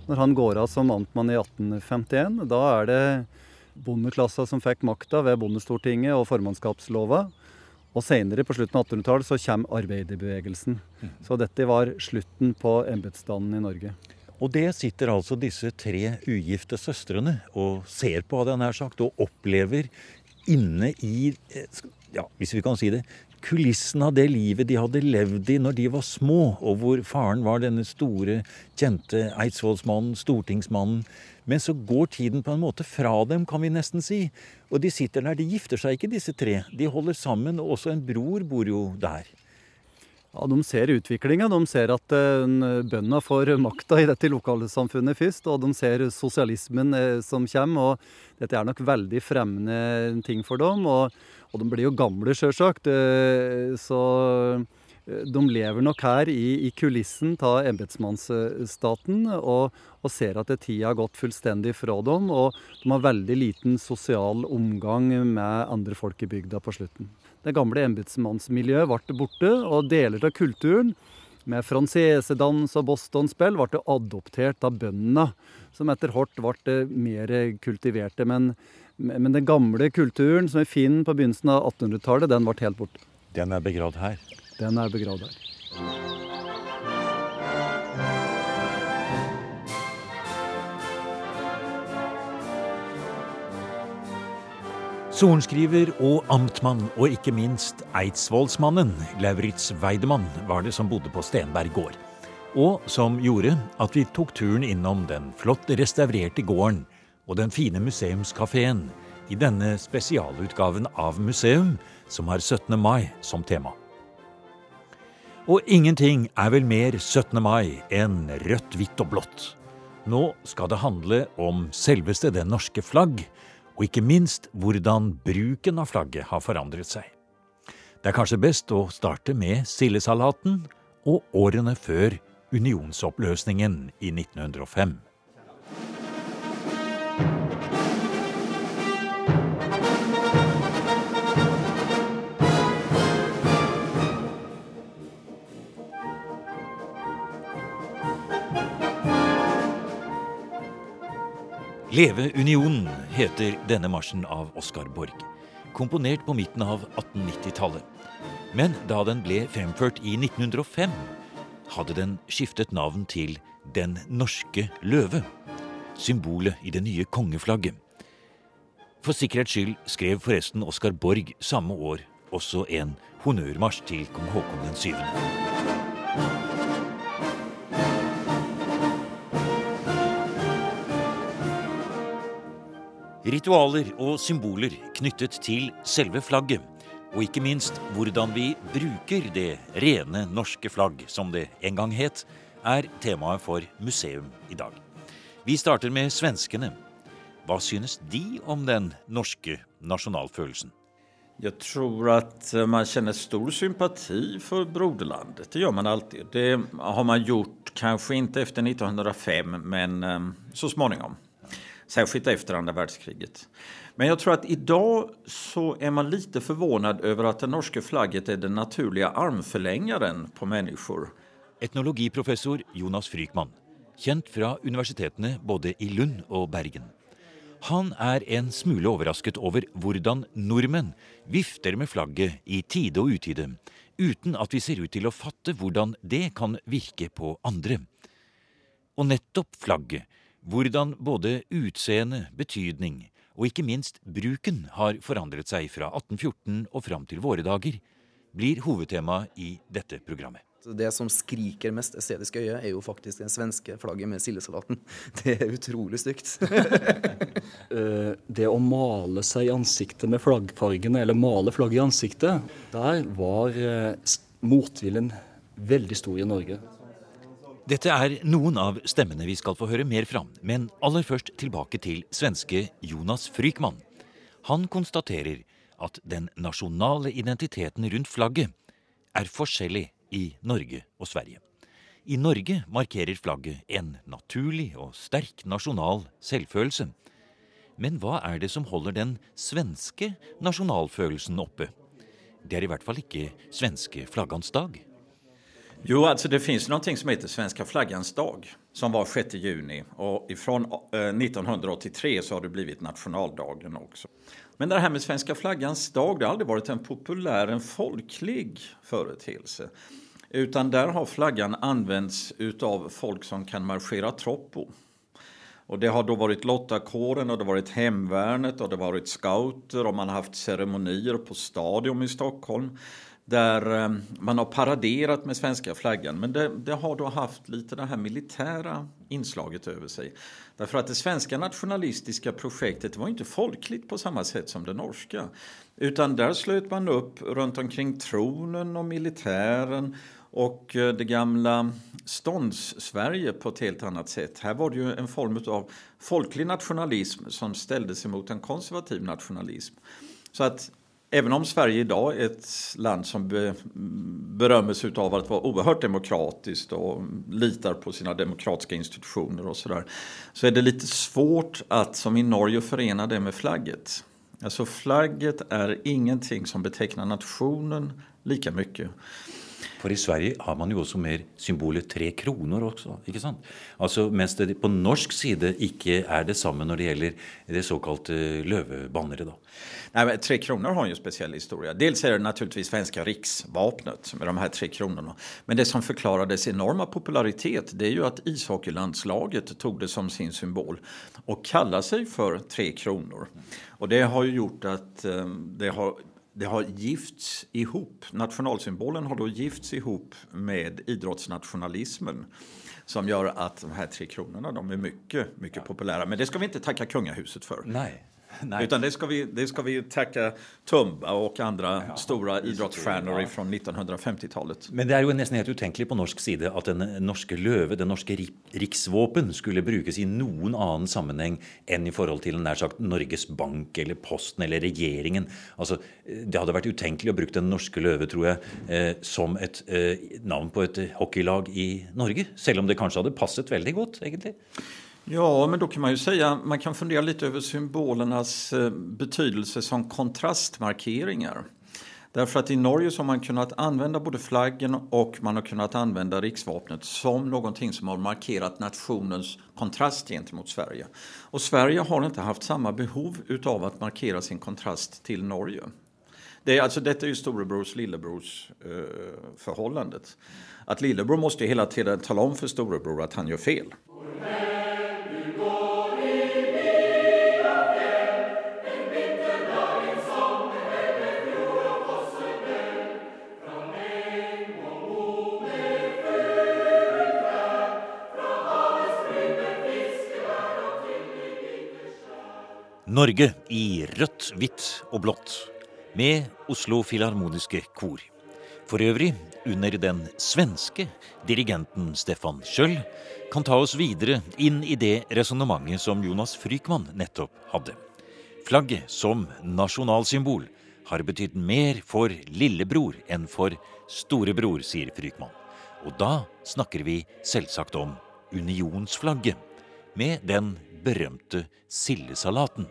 når han går av som amtmann i 1851. Da er det bondeklassa som fikk makta ved bondestortinget og formannskapslova. Og senere, på slutten av 1800-tallet, så kommer arbeiderbevegelsen. Så dette var slutten på embetsstanden i Norge. Og det sitter altså disse tre ugifte søstrene og ser på, hadde jeg nær sagt, og opplever inne i eh, ja, hvis vi kan si det, kulissen av det livet de hadde levd i når de var små, og hvor faren var denne store, kjente eidsvollsmannen, stortingsmannen. Men så går tiden på en måte fra dem, kan vi nesten si. Og de sitter der. De gifter seg ikke, disse tre. De holder sammen, og også en bror bor jo der. Ja, De ser utviklinga. De ser at uh, bøndene får makta i dette lokalsamfunnet først. Og de ser sosialismen uh, som kommer. og Dette er nok veldig fremmende ting for dem. Og, og de blir jo gamle, sjølsagt. Så de lever nok her i, i kulissen av embetsmannsstaten og, og, ser at tida har gått fullstendig fra dem. Og de har veldig liten sosial omgang med andre folk i bygda på slutten. Det gamle embetsmannsmiljøet ble borte, og deler av kulturen med fransesedans og bostonspill ble adoptert av bøndene, som etter hvert ble mer kultiverte. Men, men den gamle kulturen som vi finner på begynnelsen av 1800-tallet, den ble helt borte. Den er begravd her? Den er begravd her. Sorenskriver og amtmann, og ikke minst eidsvollsmannen Lauritz Weidemann var det som bodde på Stenberg gård. Og som gjorde at vi tok turen innom den flott restaurerte gården og den fine museumskafeen i denne spesialutgaven av museum som har 17. mai som tema. Og ingenting er vel mer 17. mai enn rødt, hvitt og blått. Nå skal det handle om selveste det norske flagg, og ikke minst hvordan bruken av flagget har forandret seg. Det er kanskje best å starte med sildesalaten og årene før unionsoppløsningen i 1905. Leve unionen heter denne marsjen av Oskar Borg. Komponert på midten av 1890-tallet. Men da den ble fremført i 1905, hadde den skiftet navn til Den norske løve. Symbolet i det nye kongeflagget. For sikkerhets skyld skrev forresten Oskar Borg samme år også en honnørmarsj til kong Haakon 7. Ritualer og symboler knyttet til selve flagget, og ikke minst hvordan vi bruker det rene norske flagg, som det en gang het, er temaet for museum i dag. Vi starter med svenskene. Hva synes de om den norske nasjonalfølelsen? Jeg tror at man kjenner stor sympati for broderlandet. Det gjør man alltid. Det har man gjort kanskje ikke etter 1905, men så småningom. Särskilt efter andra världskriget. Men jag tror att idag så är man lite förvånad över att det norske flagget är den naturliga armförlängaren på människor. Etnologiprofessor Jonas Frykman, kjent fra universitetene både i Lund og Bergen. Han er en smule overrasket over hvordan nordmenn vifter med flagget i tide og utide, uten at vi ser ut til å fatte hvordan det kan virke på andre. Og nettopp flagget hvordan både utseende, betydning og ikke minst bruken har forandret seg fra 1814 og fram til våre dager, blir hovedtema i dette programmet. Det som skriker mest estetisk øye, er jo faktisk det svenske flagget med sildesalaten. Det er utrolig stygt. Eh, det å male seg i ansiktet med flaggfargene, eller male flagget i ansiktet, der var eh, motviljen veldig stor i Norge. Dette er noen av stemmene vi skal få høre mer fra, men aller først tilbake til svenske Jonas Frykman. Han konstaterer at den nasjonale identiteten rundt flagget er forskjellig i Norge og Sverige. I Norge markerer flagget en naturlig og sterk nasjonal selvfølelse. Men hva er det som holder den svenske nasjonalfølelsen oppe? Det er i hvert fall ikke svenske flaggans dag. Jo, alltså det finns någonting som heter Svenska flaggans dag som var 6 juni och ifrån 1983 så har det blivit nationaldagen också. Men det här med Svenska flaggans dag, det har aldrig varit en populär, en folklig företeelse. Utan där har flaggan använts utav folk som kan marschera troppo. Och det har då varit lottakåren och det har varit hemvärnet och det har varit scouter och man har haft ceremonier på Stadion i Stockholm där eh, man har paraderat med svenska flaggan. Men det, det, har då haft lite det här militära inslaget över sig. Därför att det svenska nationalistiska projektet var inte folkligt på samma sätt som det norska. Utan där slöt man upp runt omkring tronen och militären och eh, det gamla stånds-Sverige på ett helt annat sätt. Här var det ju en form av folklig nationalism som ställdes emot en konservativ nationalism. Så att även om Sverige idag är ett land som be, berömmer av att vara oerhört demokratiskt och litar på sina demokratiska institutioner och sådär. Så är det lite svårt att som i Norge förena det med flagget. Alltså flagget är ingenting som betecknar nationen lika mycket. For i Sverige har man jo også mer symbolet tre kroner også. ikke sant? Altså Mens det på norsk side ikke er det samme når det gjelder det såkalte løvebanneret. da. Nei, men tre kroner har jo en speciell historie. Dels er det naturligvis svenske riksvapnet med de her tre kronene. Men det som forklarer dess enorma popularitet det er jo at ishockeylandslaget tog det som sin symbol og kallar seg for Tre kronor. Og det har jo gjort att eh, det har det har gifts ihop. Nationalsymbolen har då gifts ihop med idrottsnationalismen som gör att de här tre kronorna de är mycket, mycket populära. Men det ska vi inte tacka kungahuset för. Nej. Nei. Utan det ska, vi, det ska vi tacka Tumba og andre ja, store ja. fra 1950-tallet. Men det er jo nesten helt utenkelig på norsk side at den norske løve, den norske riksvåpen, skulle brukes i noen annen sammenheng enn i forhold til nær sagt Norges Bank eller Posten eller regjeringen. Altså, Det hadde vært utenkelig å bruke den norske løve, tror jeg, eh, som et eh, navn på et hockeylag i Norge. Selv om det kanskje hadde passet veldig godt, egentlig. Ja, men då kan man ju säga, man kan fundera lite över symbolernas eh, betydelse som kontrastmarkeringar. Därför att i Norge så har man kunnat använda både flaggen och man har kunnat använda riksvapnet som någonting som har markerat nationens kontrast gentemot Sverige. Och Sverige har inte haft samma behov utav att markera sin kontrast till Norge. Det är, alltså, detta är ju storebrors lillebrors eh, förhållandet. Att lillebror måste hela tiden tala om för storebror att han gör fel. Norge i rødt, hvitt og blått, med Oslo Filharmoniske Kor. For øvrig under den svenske dirigenten Stefan Schjøll, kan ta oss videre inn i det resonnementet som Jonas Frykman nettopp hadde. Flagget som nasjonalsymbol har betydd mer for lillebror enn for storebror, sier Frykman. Og da snakker vi selvsagt om unionsflagget, med den berømte sildesalaten.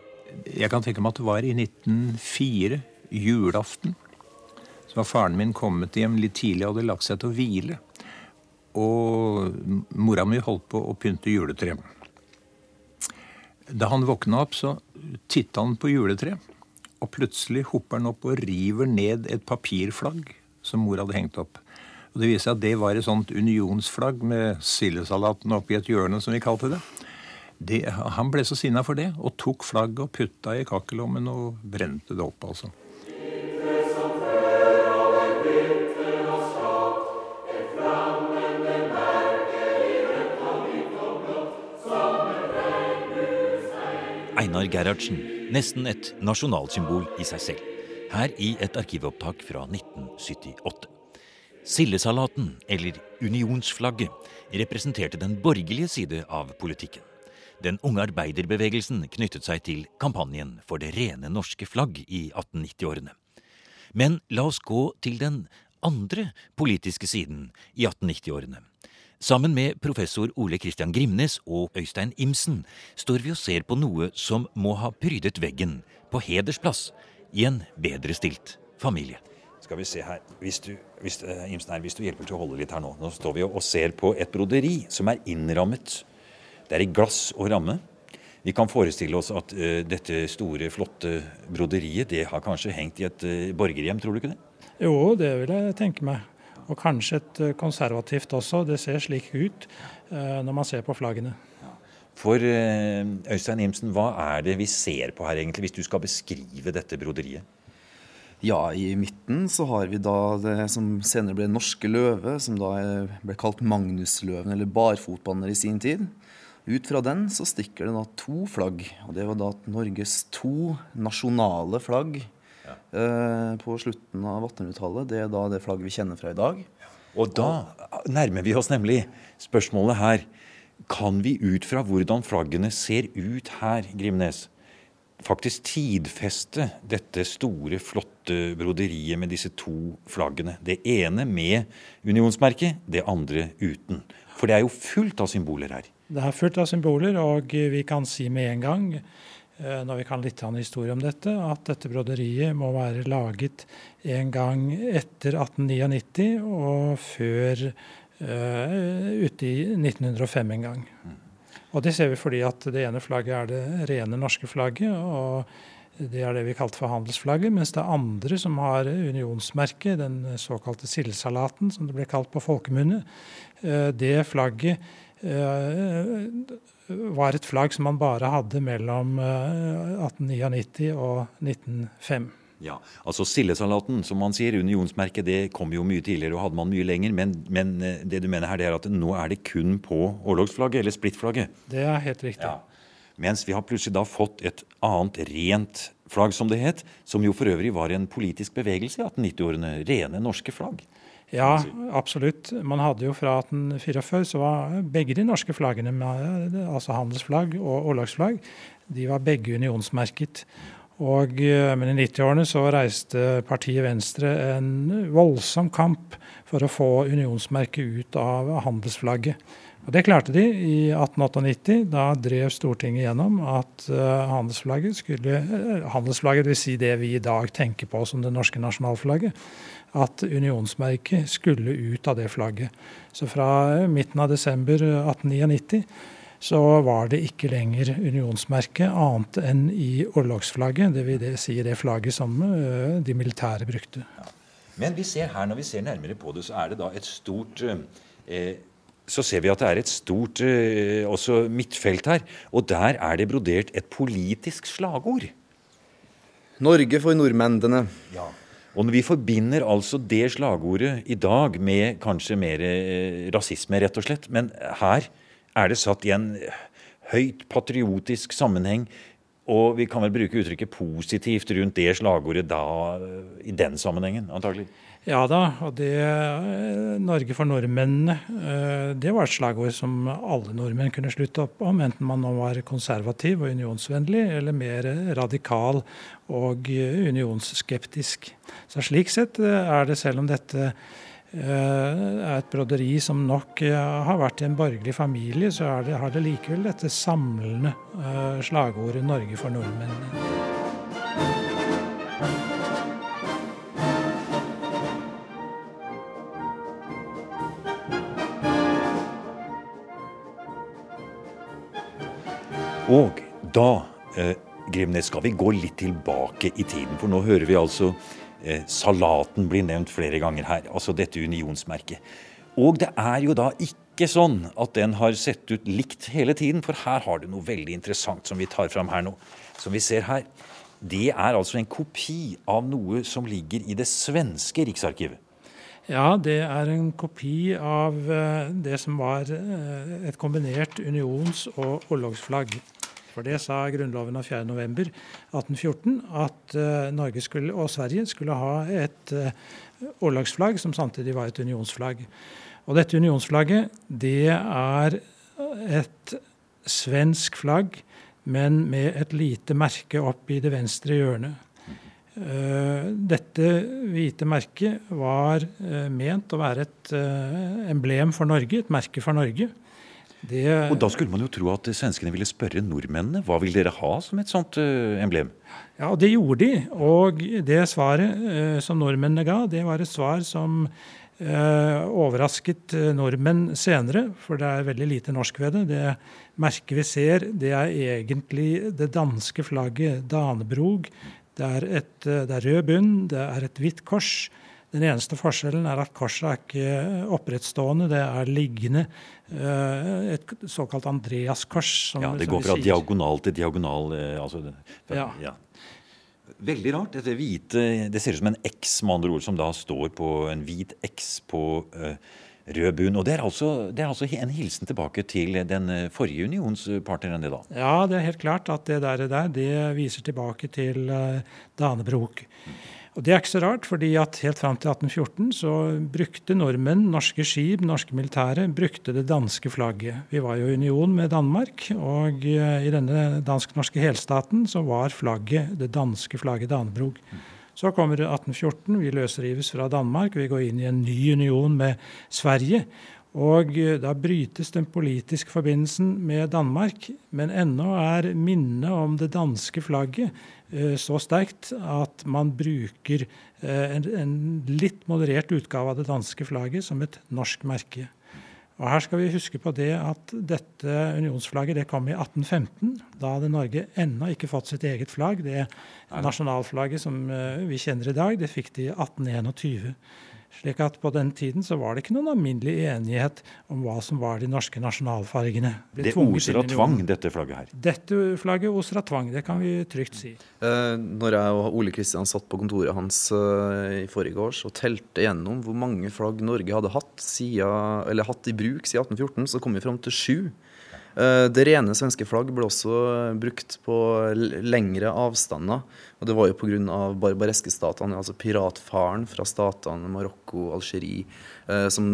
Jeg kan tenke meg at det var i 1904, julaften. Så var faren min kommet hjem litt tidlig og hadde lagt seg til å hvile. Og mora mi holdt på å pynte juletre. Da han våkna opp, så titta han på juletreet. Og plutselig hopper han opp og river ned et papirflagg som mor hadde hengt opp. Og Det viser seg at det var et sånt unionsflagg med sildesalaten oppi et hjørne, som vi kalte det. Det, han ble så sinna for det, og tok flagget og putta i kakkelommen og brente det opp, altså. Einar Gerhardsen, nesten et nasjonalsymbol i seg selv. Her i et arkivopptak fra 1978. Sildesalaten, eller unionsflagget, representerte den borgerlige side av politikken. Den unge arbeiderbevegelsen knyttet seg til kampanjen for det rene norske flagg i 1890-årene. Men la oss gå til den andre politiske siden i 1890-årene. Sammen med professor Ole Christian Grimnes og Øystein Imsen står vi og ser på noe som må ha prydet veggen på hedersplass i en bedre stilt familie. Skal vi se her. Hvis du, hvis, uh, Imsen her, hvis du hjelper til å holde litt her nå. Nå står vi og ser på et broderi som er innrammet det er i glass og ramme. Vi kan forestille oss at uh, dette store, flotte broderiet det har kanskje hengt i et uh, borgerhjem, tror du ikke det? Jo, det vil jeg tenke meg. Og kanskje et eh, konservativt også. Det ser slik ut eh, når man ser på flaggene. For Øystein Imsen, hva er det vi ser på her egentlig, hvis du skal beskrive dette broderiet? Ja, i midten så har vi da det som senere ble Norske løve, som da ble kalt Magnusløven eller barfotbanner i sin tid. Ut fra den så stikker det da to flagg. og Det var da Norges to nasjonale flagg ja. eh, på slutten av 1800-tallet. Det er da det flagget vi kjenner fra i dag. Og da nærmer vi oss nemlig spørsmålet her. Kan vi ut fra hvordan flaggene ser ut her, Grimnes, faktisk tidfeste dette store, flotte broderiet med disse to flaggene? Det ene med unionsmerket, det andre uten. For det er jo fullt av symboler her. Det er fullt av symboler, og vi kan si med en gang, eh, når vi kan litt av en historie om dette, at dette broderiet må være laget en gang etter 1899 og før uh, ute i 1905 en gang. Og det ser vi fordi at det ene flagget er det rene norske flagget. og det er det vi kalte for handelsflagget. Mens det andre som har unionsmerket, den såkalte sildesalaten, som det ble kalt på folkemunne, Uh, det flagget var et flagg som man bare hadde mellom 1899 eh, og 1905. Ja, altså Sildesalaten, som man sier, unionsmerket, det kom jo mye tidligere og hadde man mye lenger. Men, men, eh, det du mener her, det er at nå er det kun på årlogsflagget, eller splittflagget? Det er helt riktig. Ja. Mens vi har plutselig da fått et annet rent flagg, som det het, som jo for øvrig var en politisk bevegelse i 1890-årene. Rene norske flagg. Ja, absolutt. Man hadde jo fra 1844 så var begge de norske flaggene, altså handelsflagg og årlagsflagg, de var begge unionsmerket. Og, eh, men i 90-årene så reiste partiet Venstre en voldsom kamp for å få unionsmerket ut av handelsflagget. Og Det klarte de i 1898. Da drev Stortinget gjennom at uh, handelsflagget skulle uh, Handelsflagget vil si det vi i dag tenker på som det norske nasjonalflagget at unionsmerket skulle ut av det flagget. Så fra midten av desember 1899 så var det ikke lenger unionsmerket annet enn i orlogsflagget. Det vil si det flagget som eh, de militære brukte. Ja. Men vi ser her, når vi ser nærmere på det, så er det da et stort eh, så ser vi at det er et stort eh, også midtfelt her. Og der er det brodert et politisk slagord. Norge for nordmennene. Ja. Og når vi forbinder altså det slagordet i dag med kanskje mer eh, rasisme, rett og slett, men her er det satt i en høyt patriotisk sammenheng, og vi kan vel bruke uttrykket positivt rundt det slagordet da i den sammenhengen, antagelig? Ja da, og det eh, Norge for nordmennene, eh, det var et slagord som alle nordmenn kunne slutte opp om, enten man nå var konservativ og unionsvennlig, eller mer radikal og eh, unionsskeptisk. Så slik sett er det, selv om dette er et broderi som nok har vært i en borgerlig familie, så det, har det likevel dette samlende slagordet 'Norge for nordmennene'. Og da, eh, Grimnes, skal vi gå litt tilbake i tiden. For nå hører vi altså eh, salaten bli nevnt flere ganger her. Altså dette unionsmerket. Og det er jo da ikke sånn at den har sett ut likt hele tiden, for her har du noe veldig interessant som vi tar fram her nå. Som vi ser her. Det er altså en kopi av noe som ligger i det svenske riksarkivet. Ja, det er en kopi av eh, det som var eh, et kombinert unions- og orlogsflagg. For det sa Grunnloven av 4.11.1814 at uh, Norge skulle, og Sverige skulle ha et årlagsflagg som samtidig var et unionsflagg. Og dette unionsflagget det er et svensk flagg, men med et lite merke opp i det venstre hjørnet. Uh, dette hvite merket var ment å være et emblem for Norge, et merke for Norge. Det, og Da skulle man jo tro at svenskene ville spørre nordmennene hva vil dere ha som et sånt uh, emblem? Ja, og det gjorde de. Og det svaret uh, som nordmennene ga, det var et svar som uh, overrasket nordmenn senere, for det er veldig lite norsk ved det. Det merket vi ser, det er egentlig det danske flagget Danebrog. Det er, et, det er rød bunn, det er et hvitt kors. Den eneste forskjellen er at korset er ikke opprettstående, det er liggende. eh, Et såkalt Andreaskors. som- Ja, det går fra diagonal til diagonal. eh, Altså, for, Ja. Veldig rart. Dette hvite Det ser ut som en X, med andre ord, som da står på en hvit X på uh, rød bunn. Og det er, altså, det er altså en hilsen tilbake til den forrige unionspartneren, det da. Ja, det er helt klart at det der, der det viser tilbake til uh, Danebrog. Og Det er ikke så rart, fordi at helt fram til 1814 så brukte nordmenn, norske skip, norske militære, brukte det danske flagget. Vi var jo i union med Danmark, og eh, i denne dansk-norske helstaten så var flagget det danske flagget Danebrog. Så kommer 1814, vi løsrives fra Danmark, vi går inn i en ny union med Sverige. Og eh, da brytes den politiske forbindelsen med Danmark, men ennå er minnet om det danske flagget eh, så sterkt at man bruker eh, en, en litt moderert utgave av det danske flagget som et norsk merke. Og her skal vi huske på det at dette unionsflagget det kom i 1815. Da hadde Norge ennå ikke fått sitt eget flagg. Det nasjonalflagget som vi kjenner i dag, det fikk de i 1821. Slik at på den tiden så var det ikke noen alminnelig enighet om hva som var de norske nasjonalfargene. Ble Det tvunget oser av tvang, dette flagget her. Dette flagget oser av tvang, det kan vi trygt si. Eh, når jeg og Ole Kristian satt på kontoret hans eh, i forrige års og telte gjennom hvor mange flagg Norge hadde hatt, siden, eller hatt i bruk siden 1814, så kom vi fram til sju. Eh, det rene svenske flagg ble også brukt på lengre avstander. Og det var jo pga. barbareske statene, altså piratfaren fra statene Marokko, Algerie, eh, som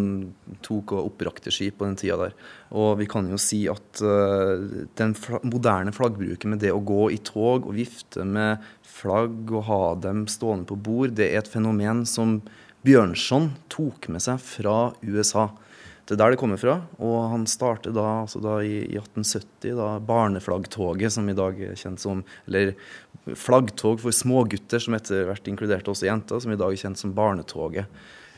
tok og opprakte skip på den tida der. Og vi kan jo si at eh, den moderne flaggbruken med det å gå i tog og vifte med flagg og ha dem stående på bord, det er et fenomen som Bjørnson tok med seg fra USA. Det er der det kommer fra. Og han startet da, altså da i, i 1870 da barneflaggtoget, som i dag er kjent som Eller flaggtog for smågutter, som etter hvert inkluderte også jenter, som i dag er kjent som Barnetoget.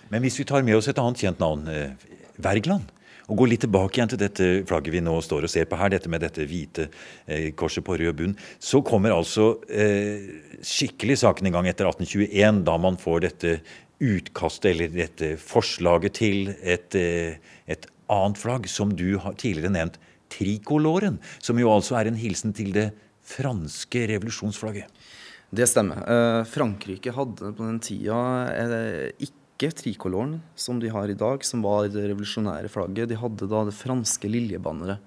Men hvis vi tar med oss et annet kjent navn, eh, Wergeland, og går litt tilbake igjen til dette flagget vi nå står og ser på her, dette med dette hvite eh, korset på rød bunn, så kommer altså eh, skikkelig saken i gang etter 1821, da man får dette utkastet, eller dette forslaget til et, eh, et annet flagg, som du har tidligere nevnt, trikoloren, som jo altså er en hilsen til det franske revolusjonsflagget. Det stemmer. Eh, Frankrike hadde på den tida eh, ikke trikoloren som de har i dag, som var det revolusjonære flagget. De hadde da det franske liljebanneret.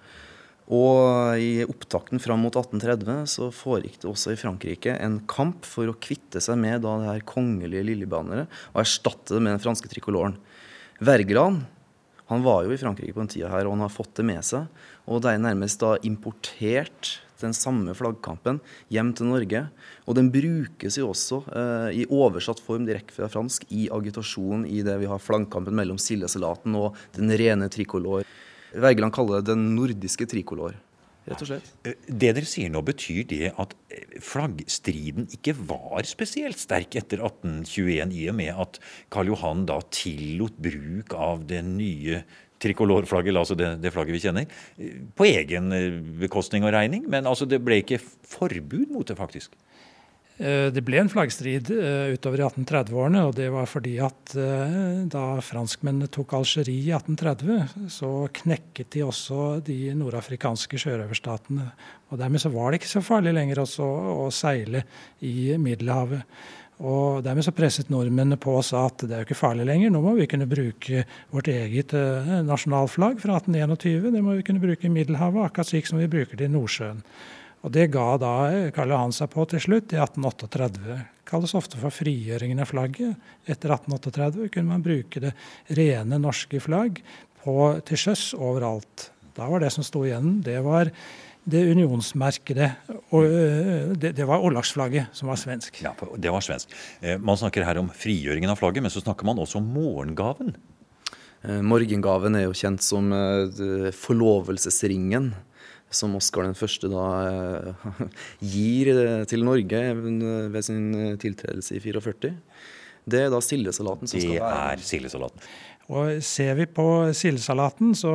Og i opptakten fram mot 1830 så foregikk det også i Frankrike en kamp for å kvitte seg med da det her kongelige liljebanneret og erstatte det med den franske trikoloren. Wergeland han var jo i Frankrike på den tida her, og han har fått det med seg. Og det er nærmest da importert den samme flaggkampen hjem til Norge. Og den brukes jo også eh, i oversatt form direkte fra fransk i agitasjon i det vi har flaggkampen mellom sildesalaten og den rene trikolor. Wergeland kaller det den nordiske trikolor, rett og slett. Eh, Det dere sier nå, betyr det at eh, flaggstriden ikke var spesielt sterk etter 1821, i og med at Karl Johan da tillot bruk av det nye trikolorflagget, altså det, det flagget vi kjenner, eh, på egen bekostning og regning. Men altså, det ble ikke forbud mot det, faktisk. Eh, Det ble en flaggstrid eh, utover i 1830-årene, og det var fordi at eh, da franskmennene tok Algerie i 1830, så knekket de også de nordafrikanske sjørøverstatene. Og dermed så var det ikke så farlig lenger også å seile i Middelhavet. Og dermed så presset nordmennene på og sa at det er jo ikke farlig lenger, nå må vi kunne bruke vårt eget nasjonalflagg fra 1821. Det må vi kunne bruke i Middelhavet, akkurat slik som vi bruker det i Nordsjøen. Og Det ga da Karl Johan seg på til slutt, i 1838. Kalles ofte for frigjøringen av flagget. Etter 1838 kunne man bruke det rene norske flagg på, til sjøs overalt. Da var det som sto igjen, det var det unionsmerkede. Og øh, det, det var Årlagsflagget, som var svensk. Ja, det var svensk. Eh, Man snakker her om frigjøringen av flagget, men så snakker man også om morgengaven. Eh, Morgengaven er jo kjent som eh, forlovelsesringen. Som Oskar den første da eh, gir eh, til Norge ved sin eh, tiltredelse i 44. Det er da sildesalaten som skal være Det er sildesalaten. Og ser vi på sildesalaten, så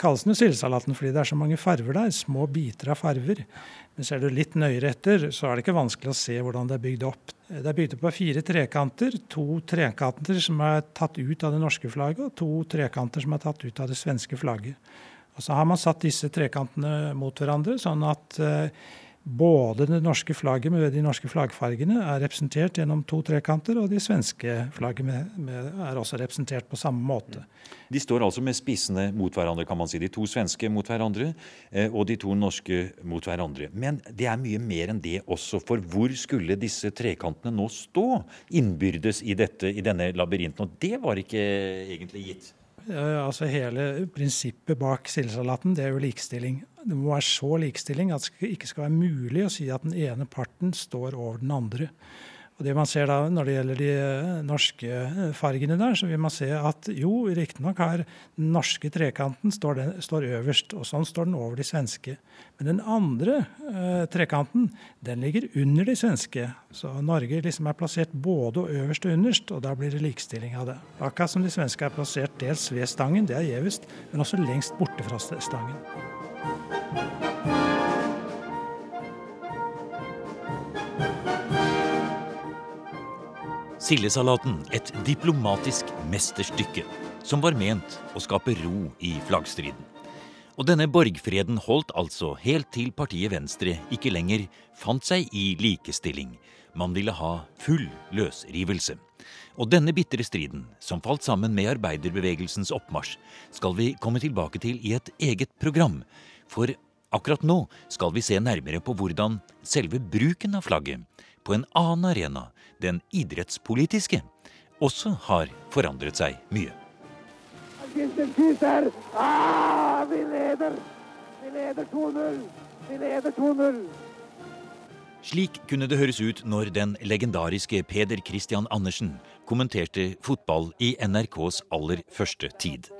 kalles den jo sildesalaten fordi det er så mange farver der. Små biter av farver. Men ser du litt nøyere etter, så er det ikke vanskelig å se hvordan det er bygd opp. Det er bygd opp av fire trekanter. To trekanter som er tatt ut av det norske flagget, og to trekanter som er tatt ut av det svenske flagget. Og Så har man satt disse trekantene mot hverandre, sånn at eh, både det norske flagget med de norske flaggfargene er representert gjennom to trekanter, og de svenske med, er også representert på samme måte. De står altså med spissene mot hverandre, kan man si. De to svenske mot hverandre eh, og de to norske mot hverandre. Men det er mye mer enn det også. For hvor skulle disse trekantene nå stå innbyrdes i, dette, i denne labyrinten? Og det var ikke egentlig gitt. Altså Hele prinsippet bak sildesalaten det er jo likestilling. Det må være så likestilling at det ikke skal være mulig å si at den ene parten står over den andre. Og det man ser da Når det gjelder de eh, norske eh, fargene der, så vil man se at jo, riktignok har den norske trekanten står, den, står, øverst, og sånn står den over de svenske. Men den andre eh, trekanten den ligger under de svenske. Så Norge liksom er plassert både øverst og underst, og da blir det likestilling av det. Akkurat som de svenske er plassert dels ved stangen, det er gjevest, men også lengst borte fra stangen. Sildesalaten et diplomatisk mesterstykke som var ment å skape ro i flaggstriden. Og denne borgfreden holdt altså helt til partiet Venstre ikke lenger fant seg i likestilling. Man ville ha full løsrivelse. Og denne bitre striden, som falt sammen med arbeiderbevegelsens oppmarsj, skal vi komme tilbake til i et eget program. For akkurat nå skal vi se nærmere på hvordan selve bruken av flagget på en annen arena den idrettspolitiske, også har forandret seg mye. Ah, vi leder! Vi leder 2-0! Vi leder 2-0! Slik kunne det høres ut når den legendariske Peder Christian Andersen kommenterte fotball i NRKs aller første tid.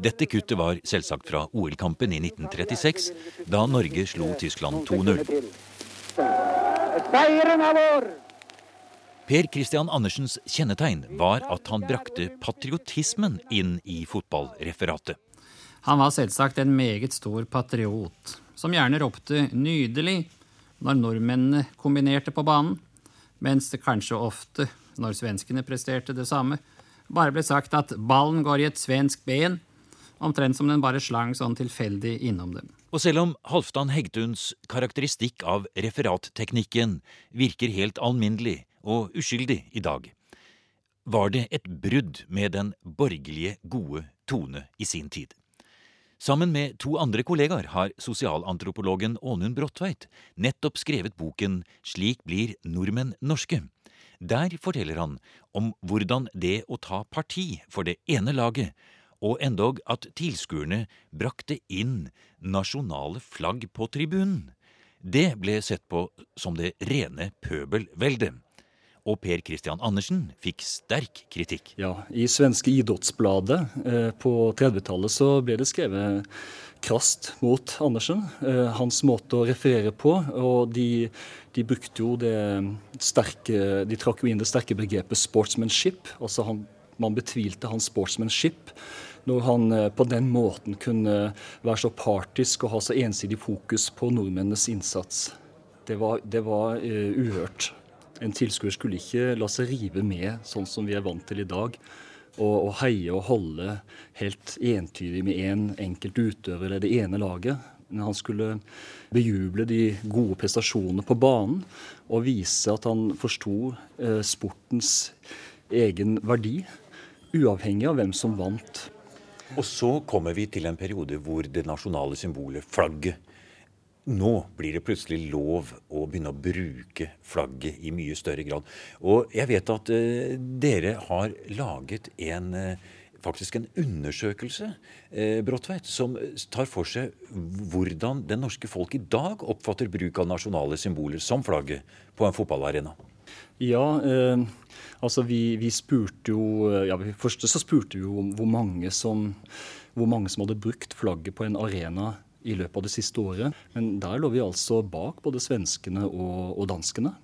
Dette kuttet var selvsagt fra OL-kampen i 1936, da Norge slo Tyskland 2-0. Seieren er vår! Per Christian Andersens kjennetegn var at han brakte patriotismen inn i fotballreferatet. Han var selvsagt en meget stor patriot, som gjerne ropte 'nydelig' når nordmennene kombinerte på banen, mens det kanskje ofte, når svenskene presterte det samme, bare ble sagt at 'ballen går i et svensk ben', omtrent som den bare slang sånn tilfeldig innom dem. Og selv om Halvdan Hegtuns karakteristikk av referatteknikken virker helt alminnelig, og uskyldig i dag, var det et brudd med den borgerlige, gode tone i sin tid. Sammen med to andre kollegaer har sosialantropologen Ånund Bråttveit nettopp skrevet boken Slik blir nordmenn norske. Der forteller han om hvordan det å ta parti for det ene laget, og endog at tilskuerne brakte inn nasjonale flagg på tribunen, det ble sett på som det rene pøbelveldet og Per Christian Andersen fikk sterk kritikk. Ja, I svenske Idrettsbladet eh, på 30-tallet så ble det skrevet krast mot Andersen. Eh, hans måte å referere på. Og de, de, brukte jo det sterke De trakk jo inn det sterke begrepet 'sportsmanship'. Altså han, man betvilte hans sportsmanship når han eh, på den måten kunne være så partisk og ha så ensidig fokus på nordmennenes innsats. Det var, det var uh, uhørt. En tilskuer skulle ikke la seg rive med, sånn som vi er vant til i dag. Og, og heie og holde helt entydig med én en enkelt utøver eller det ene laget. Men han skulle bejuble de gode prestasjonene på banen og vise at han forsto eh, sportens egen verdi, uavhengig av hvem som vant. Og så kommer vi til en periode hvor det nasjonale symbolet, flagget, nå blir det plutselig lov å begynne å bruke flagget i mye større grad. Og jeg vet at uh, dere har laget en uh, faktisk en undersøkelse eh, Bråttveit, som tar for seg hvordan det norske folk i dag oppfatter bruk av nasjonale symboler, som flagget, på en fotballarena. Ja, eh, altså vi, vi, spurte jo ja, Først så spurte vi jo om hvor mange, som, hvor mange som hadde brukt flagget på en arena i løpet av det siste året. Men der lå vi altså bak både svenskene og, og danskene.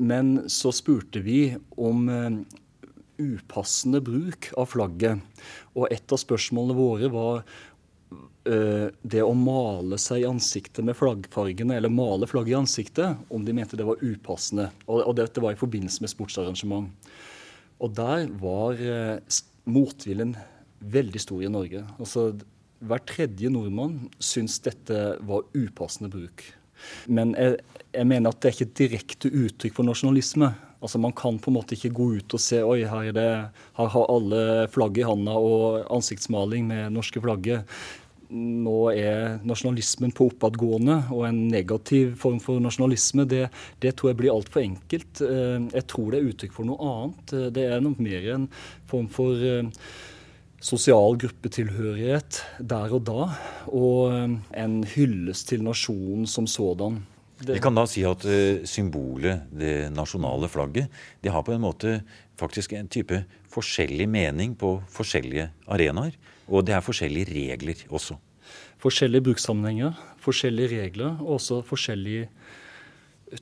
Men så spurte vi om eh, upassende bruk av flagget. Og et av spørsmålene våre var uh, det å male seg i ansiktet med flaggfargene, eller male flagget i ansiktet, om de mente det var upassende. Og, dette var i forbindelse med sportsarrangement. Og der var uh, motviljen veldig stor i Norge. Altså, hver tredje nordmann syns dette var upassende bruk. Men jeg, jeg mener at det er ikke et direkte uttrykk for nasjonalisme. Altså Man kan på en måte ikke gå ut og se oi, her, det, her har alle flagget i handa og ansiktsmaling med norske flagget. Nå er nasjonalismen på oppadgående, og en negativ form for nasjonalisme, det, det tror jeg blir altfor enkelt. Eh, jeg tror det er uttrykk for noe annet. Eh, det er nok mer en form for eh, sosial gruppetilhørighet der og da, og en hyllest til nasjonen som sådan. Det... Vi kan da si at uh, symbolet, det nasjonale flagget, det har på en måte faktisk en type forskjellig mening på forskjellige arenaer. Og det er forskjellige regler også. Forskjellige brukssammenhenger, forskjellige regler og også forskjellige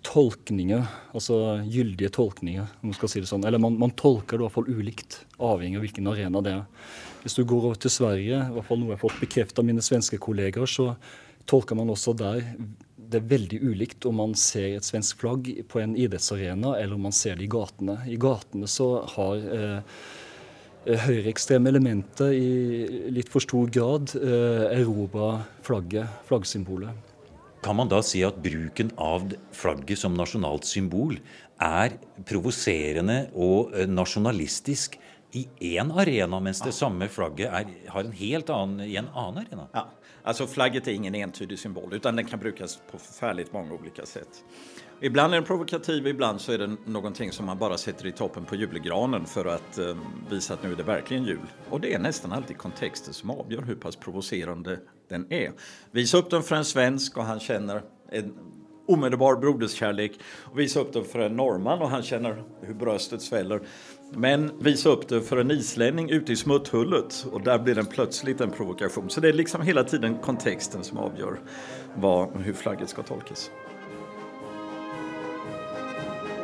tolkninger. Altså gyldige tolkninger, om man skal si det sånn. Eller man, man tolker det i hvert fall ulikt, avhengig av hvilken arena det er. Hvis du går over til Sverige, i hvert fall noe jeg har fått bekreftet av mine svenske kolleger, så tolker man også der det er veldig ulikt om man ser et svensk flagg på en idrettsarena, eller om man ser det i gatene. I gatene så har eh, eh høyreekstreme elementer i litt for stor grad eh, erobra flagget, flaggsymbolet. Kan man da si at bruken av flagget som nasjonalt symbol er provoserende og eh, nasjonalistisk i én arena, mens det samme flagget er, har en helt annen i en annen arena? Ja. altså flagget er ingen entydig symbol utan den kan brukes på forferdelig mange ulike sätt. Ibland är den provokativ, ibland så är det någonting som man bara sätter i toppen på julgranen för att eh, visa att nu är det verkligen jul. Och det är nästan alltid kontexten som avgör hur pass provocerande den är. Visa upp den för en svensk och han känner en omedelbar broderskärlek. Och visa upp den för en norrman och han känner hur bröstet sväller. Men visa upp det för en islänning ute i smutthullet och där blir den plötsligt en provokation. Så det är liksom hela tiden kontexten som avgör vad, hur flagget ska tolkas.